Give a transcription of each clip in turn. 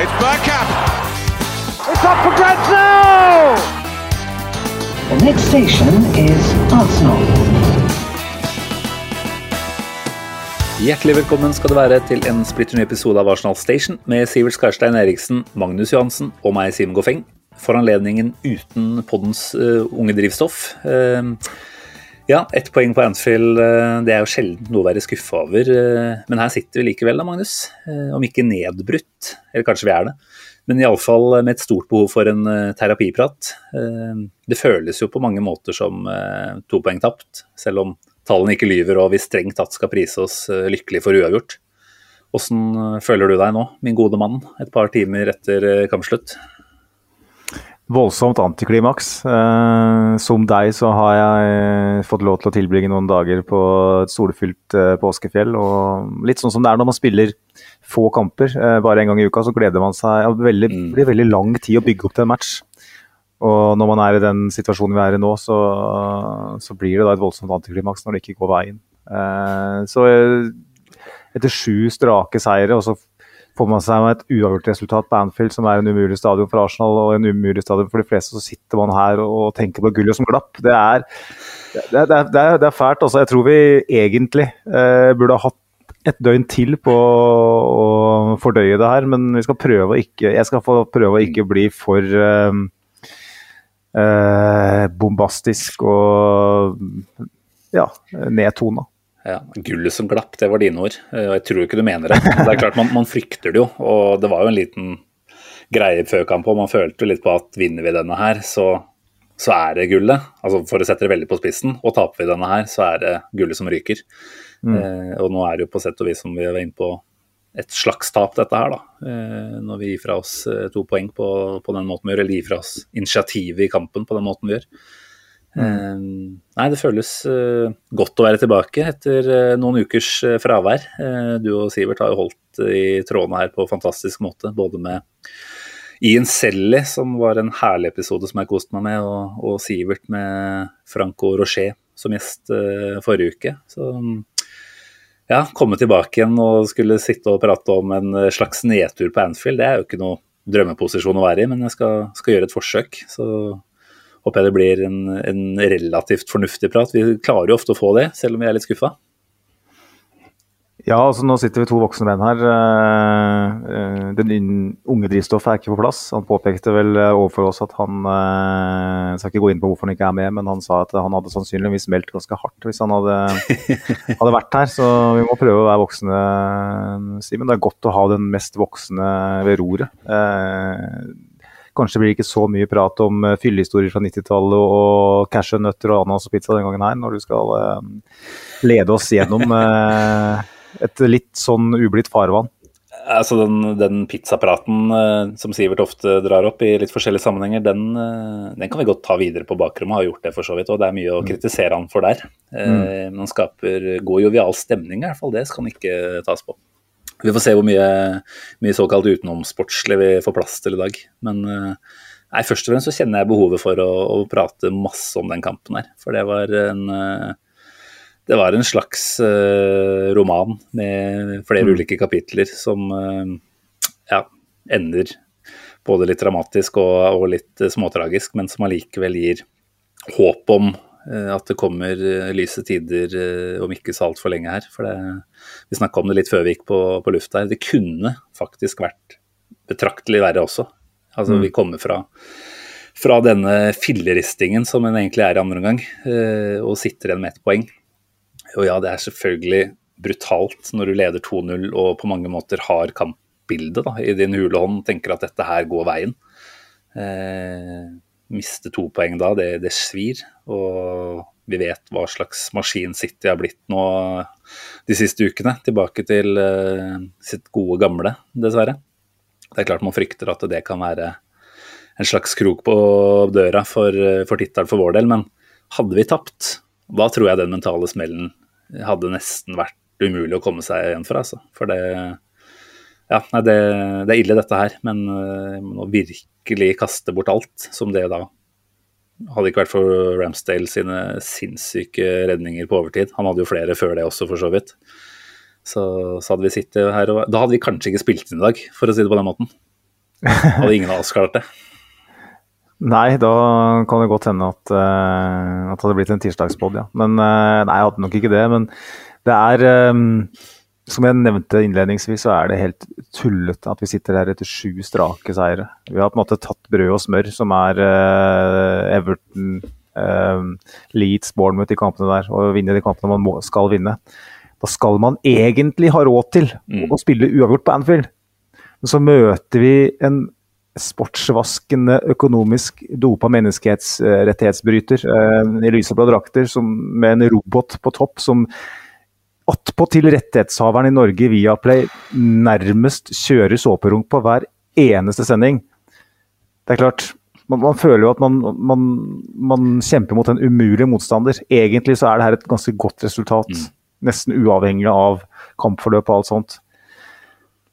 It's Bergkamp. It's up for grabs now! The next station is Arsenal. Hjertelig velkommen skal det være til en splitter ny episode av Arsenal Station med Sivert Skarstein Eriksen, Magnus Johansen og meg, Simen Goffeng. For anledningen uten poddens uh, unge drivstoff. Uh, ja, ett poeng på Anfield, uh, det er jo sjelden noe å være skuffa over. men her sitter vi likevel da, Magnus. om ikke nedbrutt, eller kanskje vi er det. Men iallfall med et stort behov for en terapiprat. det føles jo på mange måter som to poeng tapt, selv om tallene ikke lyver og vi strengt tatt skal prise oss lykkelig for uavgjort. Hvordan føler du deg nå, min gode mann, et par timer etter kampslutt? Voldsomt antiklimaks. Eh, som deg så har jeg fått lov til å tilbringe noen dager på et solfylt eh, påskefjell. og Litt sånn som det er når man spiller få kamper, eh, bare en gang i uka, så gleder man seg. Det veldig, mm. blir veldig lang tid å bygge opp til en match. Og når man er i den situasjonen vi er i nå, så, så blir det da et voldsomt antiklimaks når det ikke går veien. Eh, så etter sju strake seire, og så får man seg med et uavgjort resultat på Anfield, som er en umulig stadion for Arsenal og en umulig stadion for de fleste, så sitter man her og tenker på gullet som glapp. Det er, det er, det er, det er fælt. Altså, jeg tror vi egentlig eh, burde ha hatt et døgn til på å fordøye det her, men vi skal prøve å ikke, jeg skal prøve å ikke bli for eh, eh, bombastisk og ja, nedtona. Ja, Gullet som glapp, det var dine ord. Eh, og Jeg tror ikke du mener det. Det er klart, man, man, frykter det jo. Og det var jo en liten greie før kamp, og man følte litt på at vinner vi denne her, så, så, er det gullet. Altså For å sette det veldig på spissen. Og taper vi denne her, så er det gullet som ryker. Mm. Eh, og nå er det jo på sett og vis som vi var inne på et slags tap, dette her, da. Eh, når vi gir fra oss eh, to poeng på, på den måten vi gjør, eller gir fra oss initiativet i kampen på den måten vi gjør. Mm. Nei, det føles uh, godt å være tilbake etter uh, noen ukers uh, fravær. du og Sivert har jo holdt i trådene her på fantastisk måte. Både med Ian Selly, som var en herlig episode som jeg koste meg med, og, og Sivert med Franco Rocher som gjest forrige uke. Så ja, komme tilbake igjen og skulle sitte og prate om en slags nedtur på Anfield, det er jo ikke noe drømmeposisjon å være i, men jeg skal, skal gjøre et forsøk. Så håper jeg det blir en, en, relativt fornuftig prat. Vi klarer jo ofte å få det, selv om vi er litt skuffa. Ja, altså nå sitter vi to voksne menn her. Eh, eh, den unge drivstoffet er ikke på plass. Han påpekte vel eh, overfor oss at han Jeg skal ikke gå inn på hvorfor han ikke er med, men han sa at han hadde sannsynligvis meldt ganske hardt hvis han hadde, hadde vært her. Så vi må prøve å være voksne, Simen. Det er godt å ha den mest voksne ved roret. Kanskje blir det ikke så mye prat om uh, fyllehistorier fra 90-tallet og cashewnøtter og ananas og pizza den gangen her, når du skal uh, lede oss gjennom uh, et litt sånn ublidt farvann. Altså den, den pizzapraten uh, som Sivert ofte drar opp i litt forskjellige sammenhenger, den, uh, den, kan vi godt ta videre på bakrommet, har gjort det for så vidt. Og det er mye å mm. kritisere han for der. Uh, mm. Men han skaper god jovial stemning, i hvert fall. Det skal han ikke tas på. Vi får se hvor mye, mye såkalt utenomsportslig vi får plass til i dag. Men eh, nei, først og fremst så kjenner jeg behovet for å, å, prate masse om den kampen her. For det var en, eh, det var en slags uh, roman med flere mm. ulike kapitler som uh, ja, ender både litt dramatisk og, og litt småtragisk, men som allikevel gir håp om Eh, at det kommer eh, lyse tider eh, om ikke så altfor lenge her. For det, vi snakka om det litt før vi gikk på, på lufta her. Det kunne faktisk vært betraktelig verre også. Altså mm. vi kommer fra, fra denne filleristingen som en egentlig er i andre omgang, og sitter igjen med ett poeng. Og ja, det er selvfølgelig brutalt når du leder 2-0 og på mange måter har kampbildet da, i din hule hånd, tenker at dette her går veien. Eh, miste to poeng da, det, det, svir. Og vi vet hva slags maskin City har blitt nå de siste ukene. Tilbake til uh, sitt gode gamle, dessverre. Det er klart man frykter at det kan være en slags krok på døra for, for tittelen for vår del, men hadde vi tapt, da tror jeg den mentale smellen hadde nesten vært umulig å komme seg igjen for. Altså. For det Ja, nei, det, det, er ille dette her, men å virkelig kaste bort alt som det da hadde ikke vært for Ramsdale sine sinnssyke redninger på overtid. Han hadde jo flere før det også, for så vidt. Så, så hadde vi sittet her og Da hadde vi kanskje ikke spilt inn i dag, for å si det på den måten. Hadde ingen av oss klart det. Nei, da kan det godt hende at, uh, at det hadde blitt en tirsdagspod, ja. Men uh, nei, jeg hadde nok ikke det. Men det er um, Som jeg nevnte innledningsvis, så er det helt tullete at vi sitter her etter sju strake seire. Vi har på en måte tatt brød og smør, som er uh, Everton, Leeds, Bournemouth, de kampene der. Og vinne de kampene man må, skal vinne. Da skal man egentlig ha råd til mm. å spille uavgjort på Anfield. Men så møter vi en sportsvaskende, økonomisk dopa menneskerettighetsbryter uh, i lyseblå drakter med en robot på topp som attpåtil rettighetshaveren i Norge via Play nærmest kjører såperunk på hver eneste sending. Det er klart, man, man føler jo at man, man, man, kjemper mot en umulig motstander. Egentlig så er det her et ganske godt resultat. Mm. Nesten uavhengig av kampforløp og alt sånt.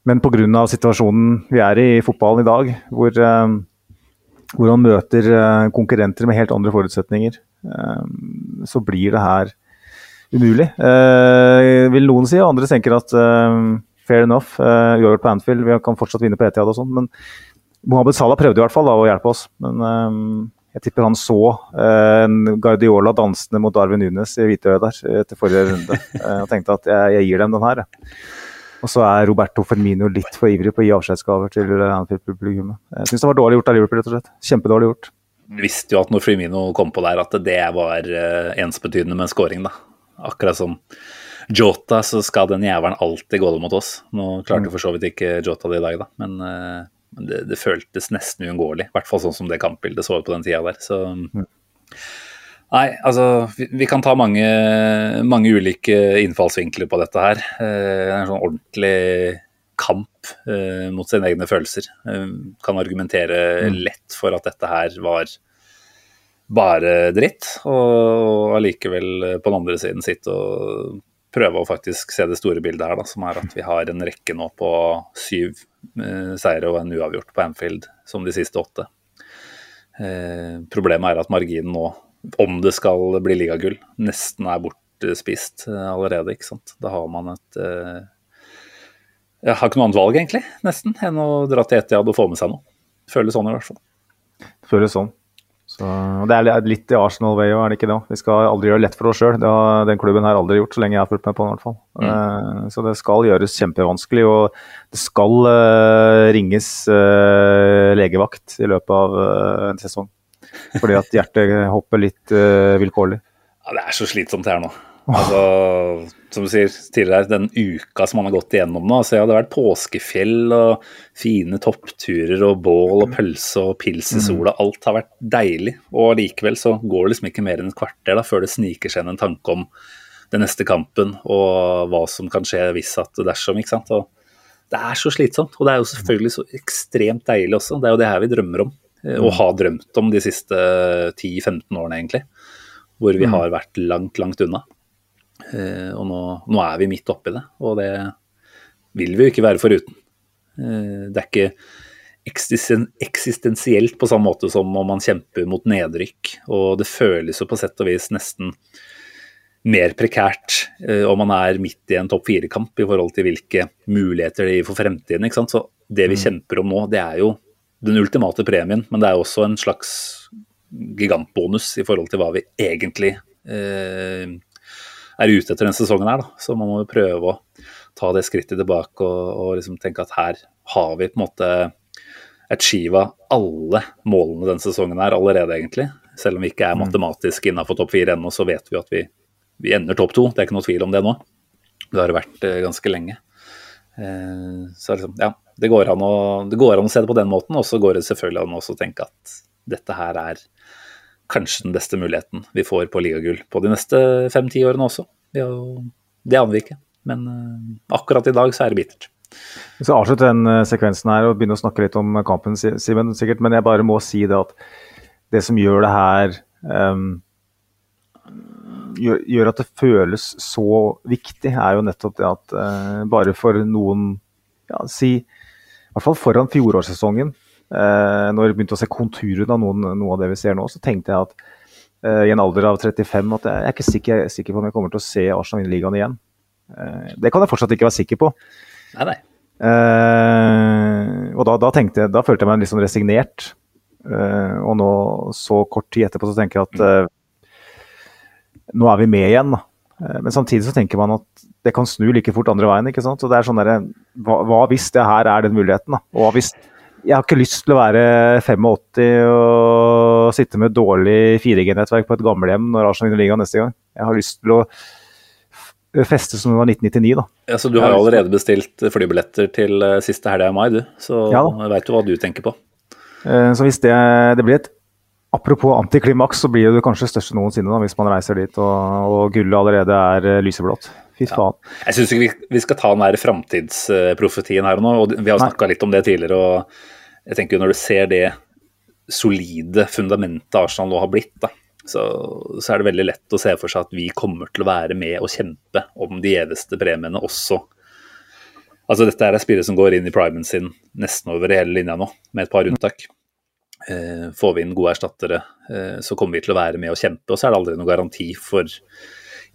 Men pga. situasjonen vi er i i fotballen i dag, hvor, eh, hvor man møter eh, konkurrenter med helt andre forutsetninger, eh, så blir det her umulig. vil noen si, og andre tenker at fair enough, uavgjort på Anfield, vi kan fortsatt vinne på Etiad og sånn. Men Mohammed Salah prøvde i hvert fall da, å hjelpe oss. Men jeg tipper han så en Guardiola dansende mot Darwin Nunes i Hvitøyet der etter forrige runde. og tenkte at jeg, jeg gir dem den her. Og så er Roberto Fermino litt for ivrig på å gi avskjedsgaver til Anfield-publikummet. Jeg syns det var dårlig gjort av Liverpool, rett og slett. Kjempedårlig gjort. Vi visste jo at når Firmino kom på der, at det var ensbetydende med scoring, da. Akkurat som Jota, så skal den jævelen alltid gå det mot oss. Nå klarte mm. for så vidt ikke Jota det i dag, da, men uh, det, det, føltes nesten uunngåelig. I hvert fall sånn som det kampbildet så ut på den tida der. Så mm. Nei, altså vi, vi kan ta mange, mange, ulike innfallsvinkler på dette her. Eh, det er en sånn ordentlig kamp eh, mot sine egne følelser. Eh, kan argumentere mm. lett for at dette her var bare dritt, og allikevel på den andre siden sitte og prøve å faktisk se det store bildet her, da, som er at vi har en rekke nå på syv eh, seire og en uavgjort på Anfield som de siste åtte. Eh, problemet er at marginen nå om det skal bli ligagull, nesten er bortspist eh, allerede. ikke sant? Da har man et uh, Jeg har ikke noe annet valg, egentlig, nesten, enn å dra til Etiad og få med seg noe. Føles sånn i hvert fall. Føles sånn. Så, det er litt i Arsenal way òg, er det ikke det? Vi skal aldri gjøre det lett for oss sjøl. Det har den klubben her aldri gjort, så lenge jeg har fulgt med på den. i hvert fall. Mm. Uh, så det skal gjøres kjempevanskelig, og det skal uh, ringes legevakt i løpet av en sesong. Fordi at hjertet hopper litt uh, vilkårlig. Ja, det er så slitsomt her nå. Altså, som du sier tidligere, den uka som man har gått igjennom nå. Altså, ja, det har vært påskefjell og fine toppturer og bål og pølse og pils i sola. Mm. Alt har vært deilig. Og likevel så går det liksom ikke mer enn et kvarter da, før det sniker seg inn en tanke om den neste kampen og hva som kan skje hvis at dersom. ikke sant? Og det er så slitsomt. Og det er jo selvfølgelig så ekstremt deilig også. Det er jo det her vi drømmer om. Eh, og har drømt om de siste 10-15 årene, egentlig. Hvor vi mm. har vært langt, langt unna. Eh, og nå, nå er vi midt oppi det, og det vil vi jo ikke være foruten. Eh, det er ikke eksistensielt på samme måte som om man kjemper mot nedrykk. Og det føles jo på sett og vis nesten mer prekært om man er midt i en topp fire-kamp i forhold til hvilke muligheter det gir for fremtiden. ikke sant? Så det vi mm. kjemper om nå, det er jo den ultimate premien, men det er også en slags gigantbonus i forhold til hva vi egentlig eh, er ute etter denne sesongen her. Da. Så man må jo prøve å ta det skrittet tilbake og, og liksom tenke at her har vi på en måte achieva alle målene denne sesongen her allerede, egentlig. Selv om vi ikke er mm. matematisk innafor topp fire ennå, så vet vi at vi, vi ender topp to. Det er ikke noe tvil om det nå. Det har det vært eh, ganske lenge. Eh, så liksom, ja, det går, å, det går, an å, se det på den måten, og så går det selvfølgelig an å tenke at dette her er kanskje den beste muligheten vi får på ligagull på de neste fem-ti årene også. det aner vi ikke, men uh, akkurat i dag så er det bittert. Vi skal avslutte den eh, sekvensen her og begynne å snakke litt om kampen, Si- Simen, sikkert. Men jeg bare må si det at det som gjør det her um, gjør, gjør at det føles så viktig, er jo nettopp det at uh, bare for noen ja, si I hvert fall foran fjorårssesongen, eh, når vi begynte å se konturene av noen, noe av det vi ser nå, så tenkte jeg at eh, i en alder av 35 at jeg er ikke sikker, sikker på om jeg kommer til å se Arsenal vinne ligaen igjen. Eh, det kan jeg fortsatt ikke være sikker på. Nei, nei. Eh, og da, da, tenkte jeg, da følte jeg meg litt sånn resignert. Eh, og nå, så kort tid etterpå, så tenker jeg at eh, nå er vi med igjen. Eh, Men samtidig så tenker man at det kan snu like fort andre veien. ikke sant? Så det er sånn der, hva, hva hvis det her er den muligheten? da? Og hva hvis Jeg har ikke lyst til å være 85 og sitte med dårlig 4G-nettverk på et gamlehjem når Arsenal vinner ligaen neste gang. Jeg har lyst til å feste som det var 1999, da. Ja, så du har allerede bestilt flybilletter til eh, siste helga i mai, du. Så Ja veit jo hva du tenker på. Eh, Så hvis det, det blir et Apropos antiklimaks, så blir det kanskje største noensinne da, hvis man reiser dit og, og gullet allerede er eh, lyseblått. Fy faen. Jeg syns ikke vi, vi skal ta den der framtidsprofetien her og nå. og Vi har snakka litt om det tidligere. og jeg tenker jo Når du ser det solide fundamentet Arsenal nå har blitt, da, så, så er det veldig lett å se for seg at vi kommer til å være med og kjempe om de gjeveste premiene også. Altså Dette er spillere som går inn i primen sin nesten over hele linja nå, med et par unntak. Eh, får vi inn gode erstattere, eh, så kommer vi til å være med og kjempe. Og så er det aldri noen garanti for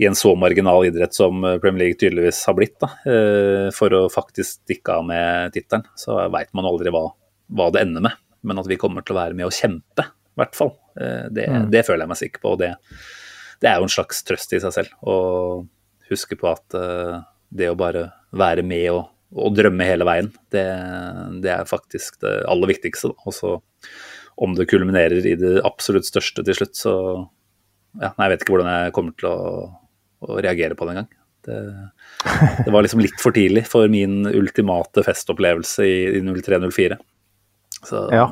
i en så marginal idrett som Premier League tydeligvis har blitt, da, eh, for å faktisk stikke av med tittelen. Så veit man aldri hva, hva det ender med. Men at vi kommer til å være med og kjempe, i hvert fall. Det, Det, det føler jeg meg sikker på. Og det, det er jo en slags trøst i seg selv. Å huske på at eh, det å bare være med og, og drømme hele veien, det, det er faktisk det aller viktigste. Og så om det kulminerer i det absolutt største til slutt, så ja, nei, Jeg vet ikke hvordan jeg kommer til å, å reagere på det engang. Det, det var liksom litt for tidlig for min ultimate festopplevelse i, i 03-04. Så Ja.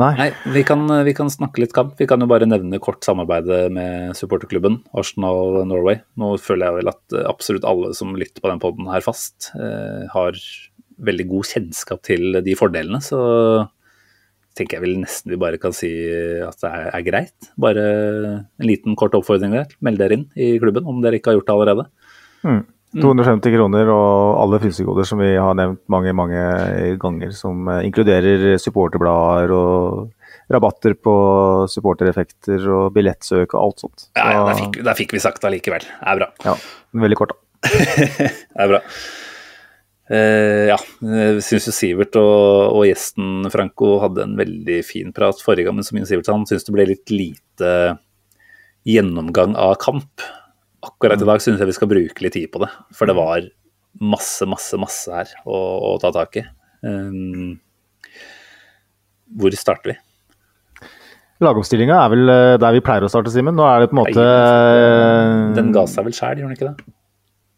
Nei. Nei, vi kan, vi kan snakke litt kamp. Vi kan jo bare nevne kort samarbeidet med supporterklubben Arsenal Norway. Nå føler jeg vel at eh, absolutt alle som lytter på den poden her fast, eh, har veldig god kjennskap til de fordelene. Så tenker jeg vel nesten vi bare kan si at det er, er greit. Bare en liten kort oppfordring der. Meld dere inn i klubben om dere ikke har gjort det allerede. Mm. 250 kroner og alle frynsegoder som vi har nevnt mange mange ganger, som eh, inkluderer supporterblader og rabatter på supportereffekter og billettsøk og alt sånt. Ja, ja, der fikk, der fikk vi sagt det allikevel. Det er bra. ja, veldig kort, da. Det er bra. Uh, ja, jeg syns jo Sivert og, og gjesten Franco hadde en veldig fin prat forrige gang, men som Sivert sa, han syns det ble litt lite gjennomgang av kamp. Akkurat i dag syns jeg vi skal bruke litt tid på det, for det var masse, masse, masse her å, å ta tak i. Um, hvor starter vi? Lagoppstillinga er vel eh, der vi pleier å starte, Simen. Nå er det på en måte Den ga seg vel sjæl, gjorde den ikke det?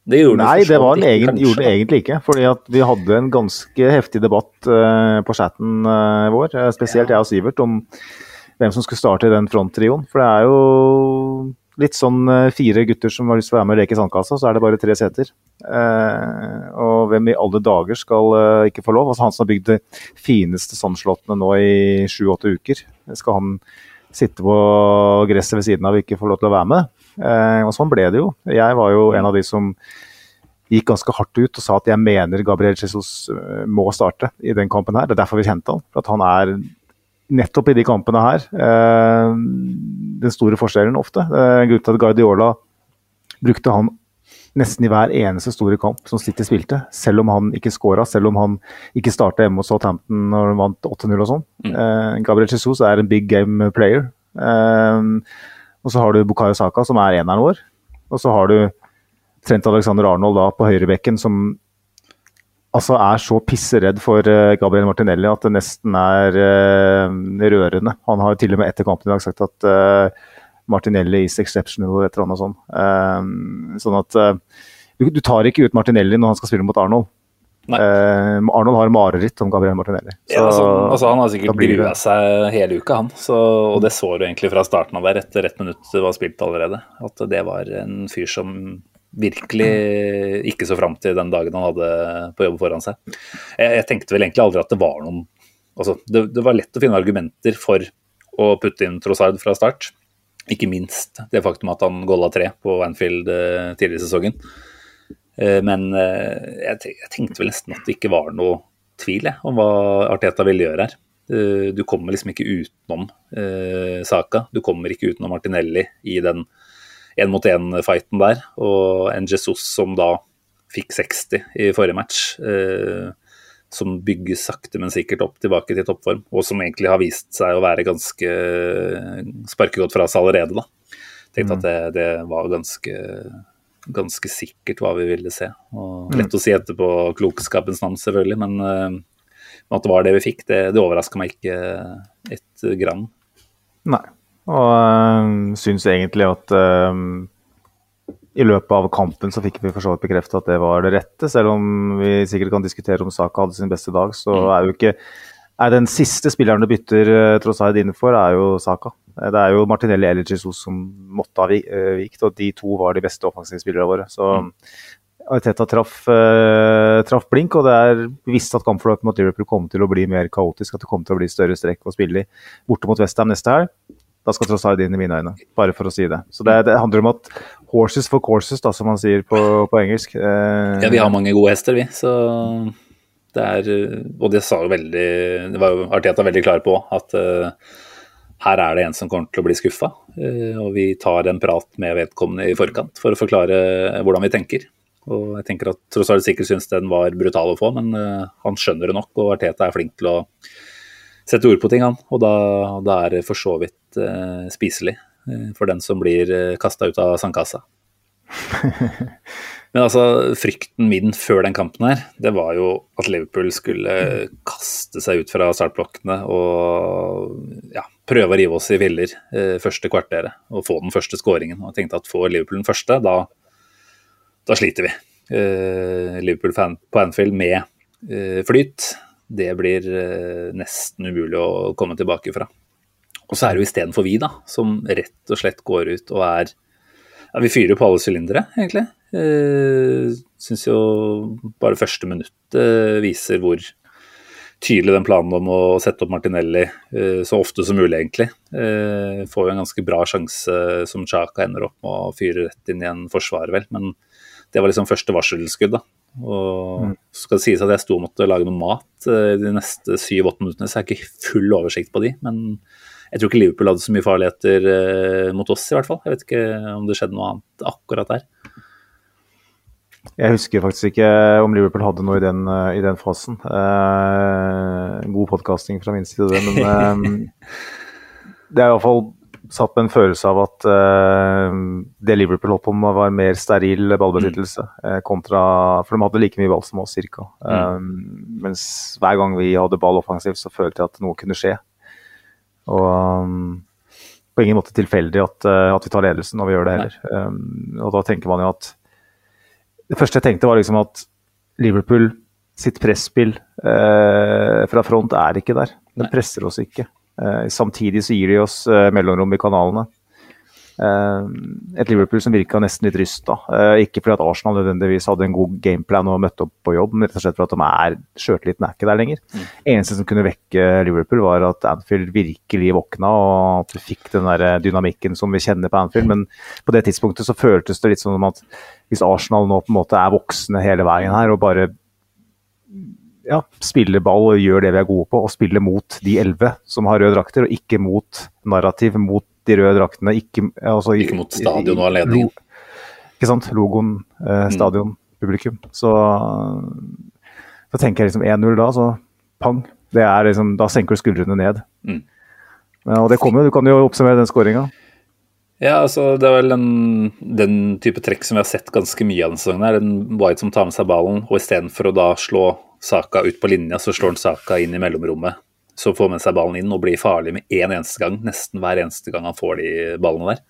Det gjorde Nei, det var en egen, kanskje, gjorde den egentlig ikke. Fordi at vi hadde en ganske heftig debatt uh, på chatten uh, vår, spesielt spesielt jeg og Sivert, om hvem som skulle starte i den fronttrioen. For det er jo litt sånn eh, fire gutter som har lyst til å være med og leke i sandkassa, så er det bare tre seter. Eh, og hvem i alle dager skal eh, ikke få lov? Altså Han som har bygd de fineste sandslottene nå i sju-åtte uker, skal han sitte på gresset ved siden av og ikke få lov til å være med? Eh, og sånn ble det jo. Jeg var jo en av de som gikk ganske hardt ut og sa at jeg mener Gabriel Jesus eh, må starte i den kampen her. Det er derfor vi henta han. For at han er nettopp i de kampene her eh, den store forskjellen ofte. Eh, Grunnen til at Guardiola brukte han nesten i hver eneste store kamp som City spilte, selv om han ikke skåra, selv om han ikke starta hjemme mot Southampton når han vant 8-0 og sånn. Eh, Gabriel Jesus er en big game player. Eh, og så har du Bukayo Saka, som er eneren vår. Og så har du Trent Alexander Arnold da på høyrebekken, som altså er så pisseredd for eh, Gabriel Martinelli at det nesten er eh, rørende. Han har jo til og med etter kampen i dag sagt at eh, Martinelli is exceptional et eller annet sånt. Sånn at du, du tar ikke ut Martinelli når han skal spille mot Arnold. Eh, Arnold har mareritt om Gabriel Martinelli. Ja, altså, altså Han har sikkert grua seg hele uka, han. Så, og det så du egentlig fra starten av der, etter ett minutt var spilt allerede. At det var en fyr som virkelig ikke så fram til den dagen han hadde på jobb foran seg. Jeg, jeg tenkte vel egentlig aldri at det var noen altså, det, det, var lett å finne argumenter for å putte inn Trossard fra start. Ikke minst det faktum at han golla tre på Anfield eh, tidligere i sesongen. Eh, men eh, jeg, jeg, tenkte vel nesten at det ikke var noe tvil jeg, om hva Arteta ville gjøre her. Du kommer liksom ikke utenom eh, Saka. Du kommer ikke utenom Martinelli i den én-mot-én-fighten der. Og en Jesus som da fikk 60 i forrige match. Eh, som bygges sakte, men sikkert opp tilbake til toppform. Og som egentlig har vist seg å være ganske sparkegodt fra seg allerede, da. Tenkte mm. at det, det var ganske ganske sikkert hva vi ville se. Og mm. lett å si etterpå klokskapens navn, selvfølgelig, men eh, at det var det vi fikk, det, det overraska meg ikke et gram. Nei, og øh, syns egentlig at øh, i løpet av kampen så fikk vi for så vidt bekreftet at det var det rette. Selv om vi sikkert kan diskutere om Saka hadde sin beste dag, så mm. er jo ikke er Den siste spilleren du bytter uh, Trossard inn for, er jo Saka. Eh, det er jo Martinelli eller Jesus som måtte ha eh, vikt, og de to var de beste offensive spillerne våre. Så mm. Arteta traff, uh, traff, blink, og det er visst at kampforløpet mot Liverpool kommer til å bli mer kaotisk. At det kommer til å bli større strekk å spille i. Borte mot Westham neste helg. Da skal tross alt inn i mine øyne, bare for å si det. Så det, det handler om at horses for courses, da, som man sier på, på engelsk. Eh, ja, vi har mange gode hester, vi. Så det er Og det sa jo veldig Det var jo Arteta veldig klar på at eh, her er det en som kommer til å bli skuffa. Eh, og vi tar en prat med vedkommende i forkant for å forklare hvordan vi tenker. Og jeg tenker at Tross alt sikkert syns den var brutal å få, men eh, han skjønner det nok. Og Arteta er flink til å sette ord på ting, han. Og da, da er det for så vidt uh, spiselig for den som blir uh, kasta ut av sandkassa. Men altså, frykten min før den kampen her, det var jo at Liverpool skulle kaste seg ut fra startblokkene og ja, prøve å rive oss i viller eh, første kvarteret og få den første skåringen. Og jeg tenkte at får Liverpool den første, da, da sliter vi. Eh, Liverpool på Anfield med eh, flyt, det blir eh, nesten umulig å komme tilbake fra. Og så er det jo istedenfor vi, da, som rett og slett går ut og er ja, Vi fyrer på alle sylindere, egentlig. Eh, Syns jo bare første minuttet viser hvor tydelig den planen om å sette opp Martinelli eh, så ofte som mulig, egentlig. Eh, får jo en ganske bra sjanse som Chaka ender opp med å fyre rett inn i en forsvar, vel. Men det var liksom første varselskudd, da. Og mm. skal det sies at jeg sto og måtte lage noe mat de neste syv-åtte minuttene, så jeg har ikke full oversikt på de. Men jeg tror ikke Liverpool hadde så mye farligheter mot oss, i hvert fall. Jeg vet ikke om det skjedde noe annet akkurat der. Jeg husker faktisk ikke om Liverpool hadde noe i den, i den fasen. Eh, god podkasting fra min side, det. Men eh, det er iallfall satt med en følelse av at uh, det Liverpool holdt på med, var mer steril ballbesittelse. Mm. kontra, For de hadde like mye ball som oss, cirka. Mm. Um, mens hver gang vi hadde ball offensivt, så følte jeg at noe kunne skje. Og um, på ingen måte tilfeldig at, at, vi tar ledelsen når vi gjør det heller. Um, og da tenker man jo at det første jeg tenkte, var liksom at Liverpool sitt presspill uh, fra front er ikke der. Den presser oss ikke. Eh, samtidig så gir de oss eh, mellomrom i kanalene. Eh, et Liverpool som virka nesten litt rysta. Ikke fordi at Arsenal nødvendigvis hadde en god gameplan og møtte opp på jobb, men rett og slett fordi at de er sjøltilliten er ikke der lenger. Mm. Eneste som kunne vekke Liverpool, var at Anfield virkelig våkna og at vi fikk den der dynamikken som vi kjenner på Anfield. Men på det tidspunktet så føltes det litt som at hvis Arsenal nå på en måte er voksne hele veien her og bare ja, spiller ball og gjør det vi er gode på, og spiller mot de elleve som har røde drakter, og ikke mot narrativ, mot de røde draktene. Ikke, altså, ikke mot stadion og anledningen. Ikke sant. Logoen, eh, mm. stadion, publikum. Så så tenker jeg liksom 1-0 da, så pang. Det er liksom, da senker du skuldrene ned. Mm. Ja, og det kommer, Du kan jo oppsummere den skåringa. Ja, altså det er vel den, den, type trekk som vi har sett ganske mye av denne sesongen. her, En White som tar med seg ballen, og istedenfor å da slå Saka ut på linja, så slår han Saka inn i mellomrommet. Så får med seg ballen inn og blir farlig med én en eneste gang. Nesten hver eneste gang han får de ballene der.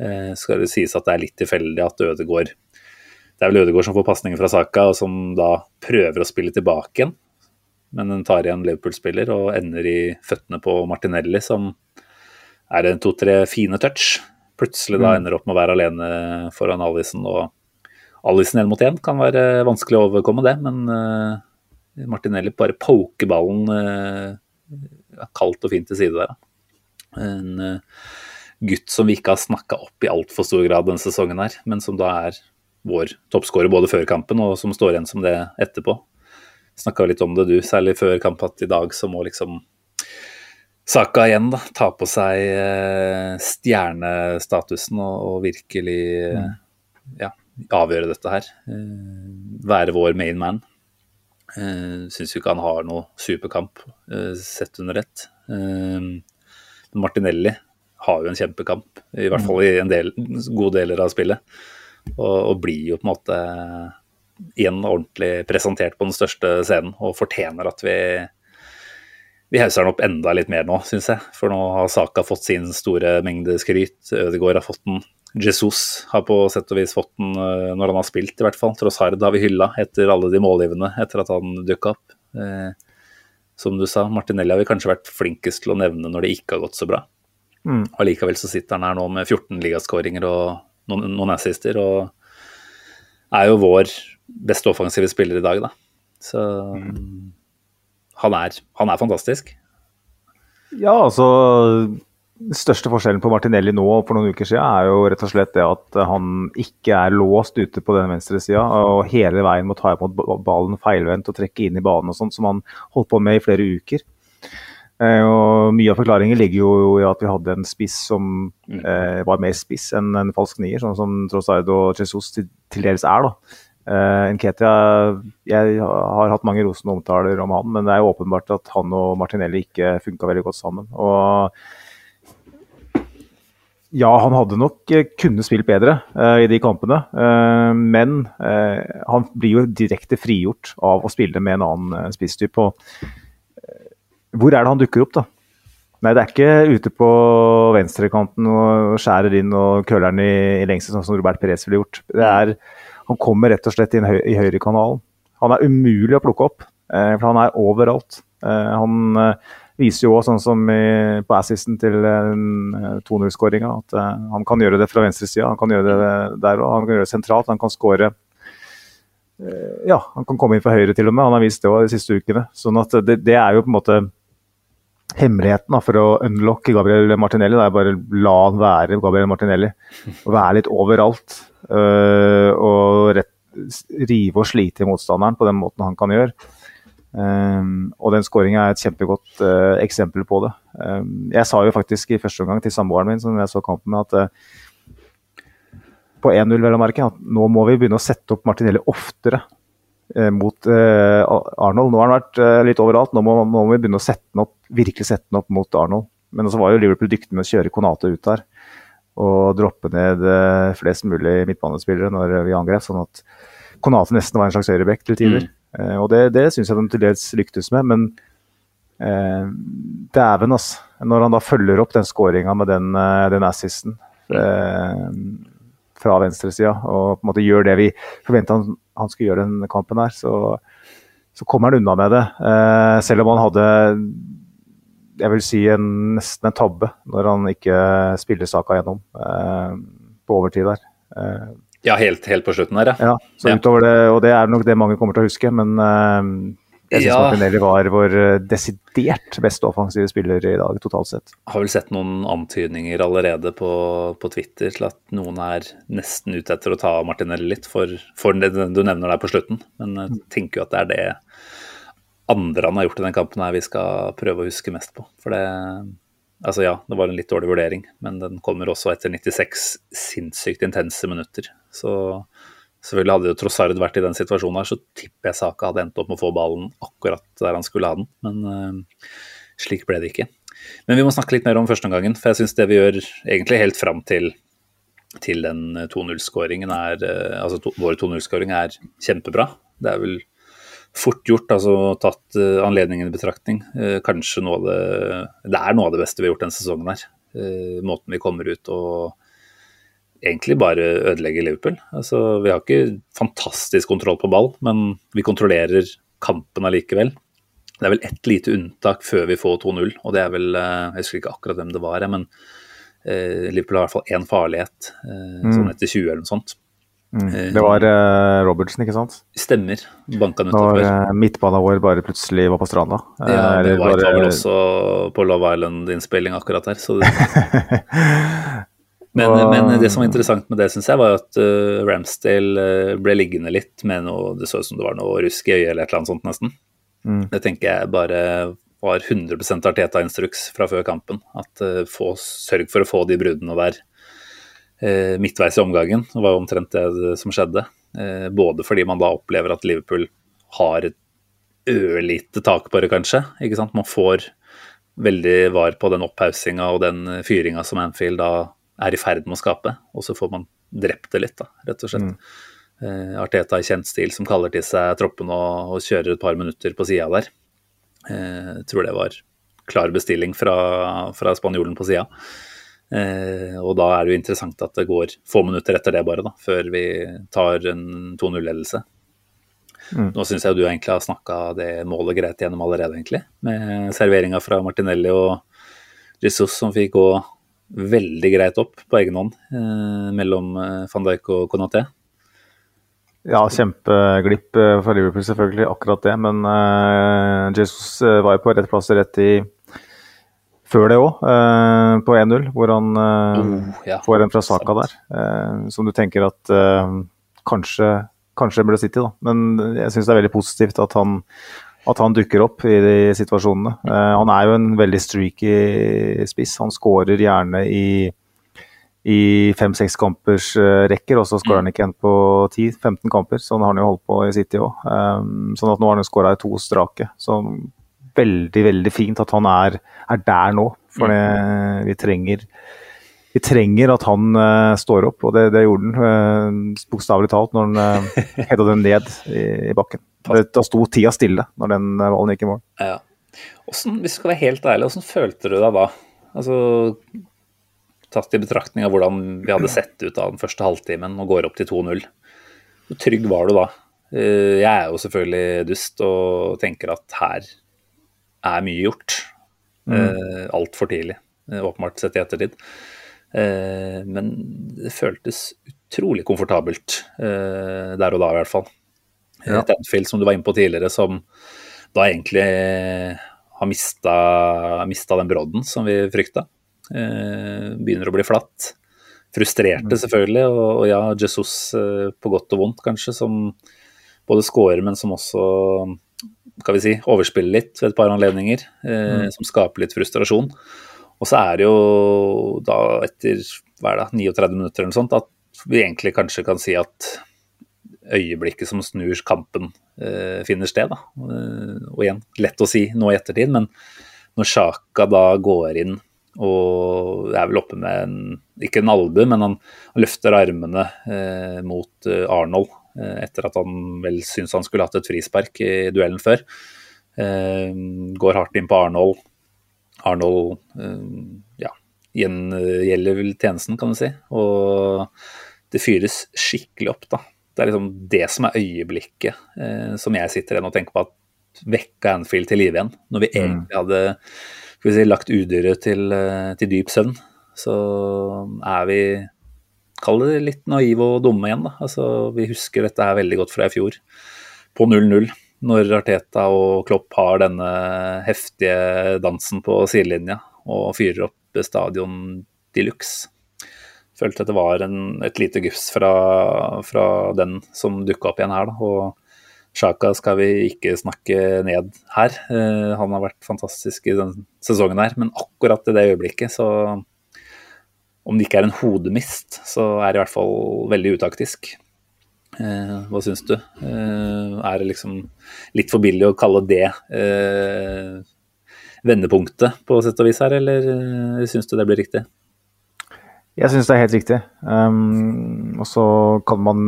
Eh, skal det sies at det er litt tilfeldig at Ødegaard Det er vel Ødegaard som får pasningen fra Saka, og som da prøver å spille tilbake igjen. Men den tar igjen Liverpool-spiller og ender i føttene på Martinelli, som er det to-tre fine touch. Plutselig da mm. ender opp med å være alene foran Alison og Alison én mot én kan være vanskelig å overkomme det, men uh, Martinelli bare poker ballen uh, kaldt og fint til side der. Da. En uh, gutt som vi ikke har snakka opp i altfor stor grad denne sesongen her, men som da er vår toppskårer både før kampen og som står igjen som det etterpå. Snakka litt om det du, særlig før kamp at i dag så må liksom Saka igjen da, ta på seg eh, stjernestatusen og, og virkelig mm. ja, avgjøre dette her. Eh, være vår main man. Uh, Syns jo ikke han har noe superkamp sett under ett. Martinelli har jo en kjempekamp, i hvert fall i en del, gode deler av spillet. Og, og blir jo på en måte igjen ordentlig presentert på den største scenen og fortjener at vi vi hauser den opp enda litt mer nå, syns jeg. For nå har Saka fått sin store mengde skryt. Ødegaard har fått den. Jesus har på sett og vis fått den eh, når han har spilt, i hvert fall. Trossard har vi hylla etter alle de målgivende etter at han dukka opp. Eh, som du sa, Martinelli har vi kanskje vært flinkest til å nevne når det ikke har gått så bra. Mm. Allikevel så sitter han her nå med 14 ligaskåringer og noen, noen assister, og er jo vår beste offensive spiller i dag, da. Så mm han er, han er fantastisk. Ja, altså den største forskjellen på Martinelli nå for noen uker siden er jo rett og slett det at han ikke er låst ute på den venstre sida og hele veien må ta imot ballen feilvendt og trekke inn i banen og sånt, som han holdt på med i flere uker. Eh, og Mye av forklaringen ligger jo i at vi hadde en spiss som mm. eh, var mer spiss enn en falsk nier, sånn som Trossard og Jesus til, til dels er. da. Uh, Nketia, jeg har hatt mange rosende omtaler om han, men det er jo åpenbart at han og Martinelli ikke funka veldig godt sammen. Og ja, han hadde nok eh, kunne spilt bedre uh, i de kampene, uh, men han blir jo direkte frigjort av å spille med en annen spisstype. hvor er det han dukker opp, da? Nei, det er ikke ute på venstrekanten og skjærer inn og køller den i, i lengste, sånn som Robert Perez ville gjort. Det er han kommer rett og slett inn i høyrekanalen. Han er umulig å plukke opp, eh, for han er overalt. Eh, han eh, viser jo òg, sånn som på assisten til 2-0-skåringa, at han kan gjøre det fra venstresida. Han kan gjøre det der òg, han kan gjøre det sentralt. Han kan skåre ja, han kan komme inn fra høyre til og med. Han har vist det også de siste ukene. Sånn at det, det er jo på en måte hemmeligheten da, for å unlocke Gabriel Martinelli. Det er bare la han være Gabriel Martinelli. Og være litt overalt. Uh, og rett, rive og slite i motstanderen på den måten han kan gjøre. Um, og den skåringa er et kjempegodt uh, eksempel på det. Um, jeg sa jo faktisk i første omgang til samboeren min som jeg så kampen med, at uh, på 1-0 vel å merke, at nå må vi begynne å sette opp Martinelli oftere mot Arnold. Nå har han vært litt overalt, nå må, nå må, vi begynne å sette den opp, virkelig sette den opp mot Arnold. Men så var jo Liverpool dyktig med å kjøre Konate ut der og droppe ned eh, flest mulig midtbanespillere når vi angrep, sånn at Konate nesten var en slags høyreback til tider. Mm. Eh, og det, det syns jeg de til dels lyktes med, men eh, dæven, altså. Når han da følger opp den skåringa med den, eh, den assisten eh, fra venstresida, og på en måte gjør det vi forventa han, han, skulle gjøre den kampen her, så, så kommer han unna med det. Eh, selv om han hadde jeg vil si en, nesten en tabbe når han ikke spiller saka gjennom eh, på overtid der. Eh, ja, helt, helt, på slutten der, ja. ja så utover det, og det er nok det mange kommer til å huske, men eh, jeg syns ja. Martinelli var vår desidert beste offensive spiller i dag, totalt sett. Jeg Har vel sett noen antydninger allerede på, på Twitter til at noen er nesten ute etter å ta Martinelli litt for, for det du nevner der på slutten, men jeg tenker jo at det er det andre han har gjort i den kampen her vi skal prøve å huske mest på. For det Altså ja, det var en litt dårlig vurdering, men den kommer også etter 96 sinnssykt intense minutter. Så selvfølgelig hadde jo Trossard vært i den situasjonen her, så tipper jeg Saka hadde endt opp med å få ballen akkurat der han skulle ha den. Men uh, slik ble det ikke. Men vi må snakke litt mer om førsteomgangen, for jeg syns det vi gjør egentlig helt fram til, til den 2-0-skåringen er uh, Altså to, vår 2-0-skåring er kjempebra. Det er vel fort gjort, altså tatt uh, anledningen i betraktning. Uh, kanskje noe av det Det er noe av det beste vi har gjort denne sesongen her. Uh, måten vi kommer ut og egentlig bare ødelegger Liverpool. Altså, vi har ikke fantastisk kontroll på ball, men vi kontrollerer kampen allikevel. Det er vel ett lite unntak før vi får 2-0, og det er vel Jeg husker ikke akkurat hvem det var, men Liverpool har i hvert fall én farlighet, mm. sånn etter 20 eller noe sånt. Mm. Det var uh, Robertsen, ikke sant? Stemmer. Banka nettopp. Når uh, midtbanen vår bare plutselig var på stranda. Ja, det var, bare... vel også på Love Island-innspilling akkurat her, så det Men, og... men, det som var interessant med det, syns jeg, var at uh, Ramsdale ble liggende litt med noe Det så ut som det var noe rusk i øyet eller et eller annet sånt, nesten. Mm. Det tenker jeg bare var 100% Arteta-instruks fra før kampen. At uh, få, Sørg for å få de bruddene der midtveis i omgangen. Det var omtrent det som skjedde. både fordi man da opplever at Liverpool har et ørlite tak på det, kanskje. ikke sant? Man får veldig var på den opphaussinga og den fyringa som Anfield da er i ferd med å skape. Og så får man drept det litt, da, rett og slett. Mm. Arteta i kjent stil som kaller til seg troppen og, og kjører et par minutter på sida der. Eh, tror det var klar bestilling fra, fra spanjolen på sida. Uh, og da er det jo interessant at det går få minutter etter det, bare, da, før vi tar en 2-0-ledelse. Mm. Nå syns jeg du egentlig har snakka det målet greit gjennom allerede, egentlig. Med serveringa fra Martinelli og Jesus som fikk gå veldig greit opp på egen hånd eh, mellom eh, van Dijk og Konaté. Ja, kjempeglipp eh, for Liverpool, selvfølgelig, akkurat det. Men eh, Jesus var jo på rett plass rett i før det òg, eh, på 1-0, hvor han eh, oh, ja, får en fra Saka der. som du tenker at kanskje, kanskje burde sitte i, da. Men jeg syns det er veldig positivt at han at han dukker opp i de situasjonene. Uh, han er jo en veldig streaky spiss. Han skårer gjerne i, i fem-seks kampers uh, rekker, og så skårer han ikke en på 10-15 kamper. Sånn har han jo holdt på i City òg. Um, sånn at nå har han skåra to strake. Så veldig, veldig fint at han er, er der nå. For det, vi trenger vi trenger at han uh, står opp, og det, det gjorde han. Uh, Bokstavelig talt, når han uh, hedda den ned i, i bakken. Da sto tida stille når den ballen gikk i mål. Ja. Hvordan, hvis du skal være helt ærlig, hvordan følte du deg da? Altså, Tatt i betraktning av hvordan vi hadde sett ut av den første halvtimen og går opp til 2-0. Hvor trygg var du da? Eh, jeg er jo selvfølgelig dust og tenker at her er mye gjort. Mm. Uh, Altfor tidlig, eh, åpenbart sett i ettertid. Men det føltes utrolig komfortabelt der og da, i hvert fall. Ja. Et Anfield som du var inne på tidligere, som da egentlig har mista, mista den brodden som vi frykta. Uh, begynner å bli flatt. Frustrerte, mm. selvfølgelig. Og, og, ja, Jesus eh, på godt og vondt, kanskje, som både scorer, men som også kan vi si, overspiller litt ved et par anledninger. Eh, mm. Som skaper litt frustrasjon. Og så er det jo da etter hva er det, 39 minutter eller noe sånt, at vi egentlig kanskje kan si at øyeblikket som snur kampen eh, finner sted. Da. Uh, og igjen, lett å si nå i ettertid, men når Sjaka da går inn og er vel oppe med en, ikke en albue, men han, han løfter armene eh, mot Arnold etter at han vel syns han skulle hatt et frispark i duellen før. går hardt inn på Arnold. Arnold ja, gjengjelder vel tjenesten, kan du si. Og det fyres skikkelig opp, da. Det er liksom det som er øyeblikket eh, som jeg sitter igjen og tenker på at vekka Anfield til live igjen. Når vi mm. egentlig hadde si, lagt udyret til, eh, til, dyp søvn, så er vi Kall det litt naive og dumme igjen, da. Altså, vi husker dette her veldig godt fra i fjor, på 0-0. Når Arteta og Klopp har denne heftige dansen på sidelinja og fyrer opp stadion de luxe følte at det var en, et lite gufs fra, fra, den som dukka opp igjen her. Da. Og Sjaka skal vi ikke snakke ned her. Eh, han har vært fantastisk i den sesongen her, men akkurat i det øyeblikket, så om det ikke er en hodemist, så er det i hvert fall veldig utaktisk. Eh, hva syns du? Eh, er det liksom litt for billig å kalle det eh, vendepunktet på sett og vis her, eller syns du det blir riktig? Jeg syns det er helt riktig. Um, og så kan man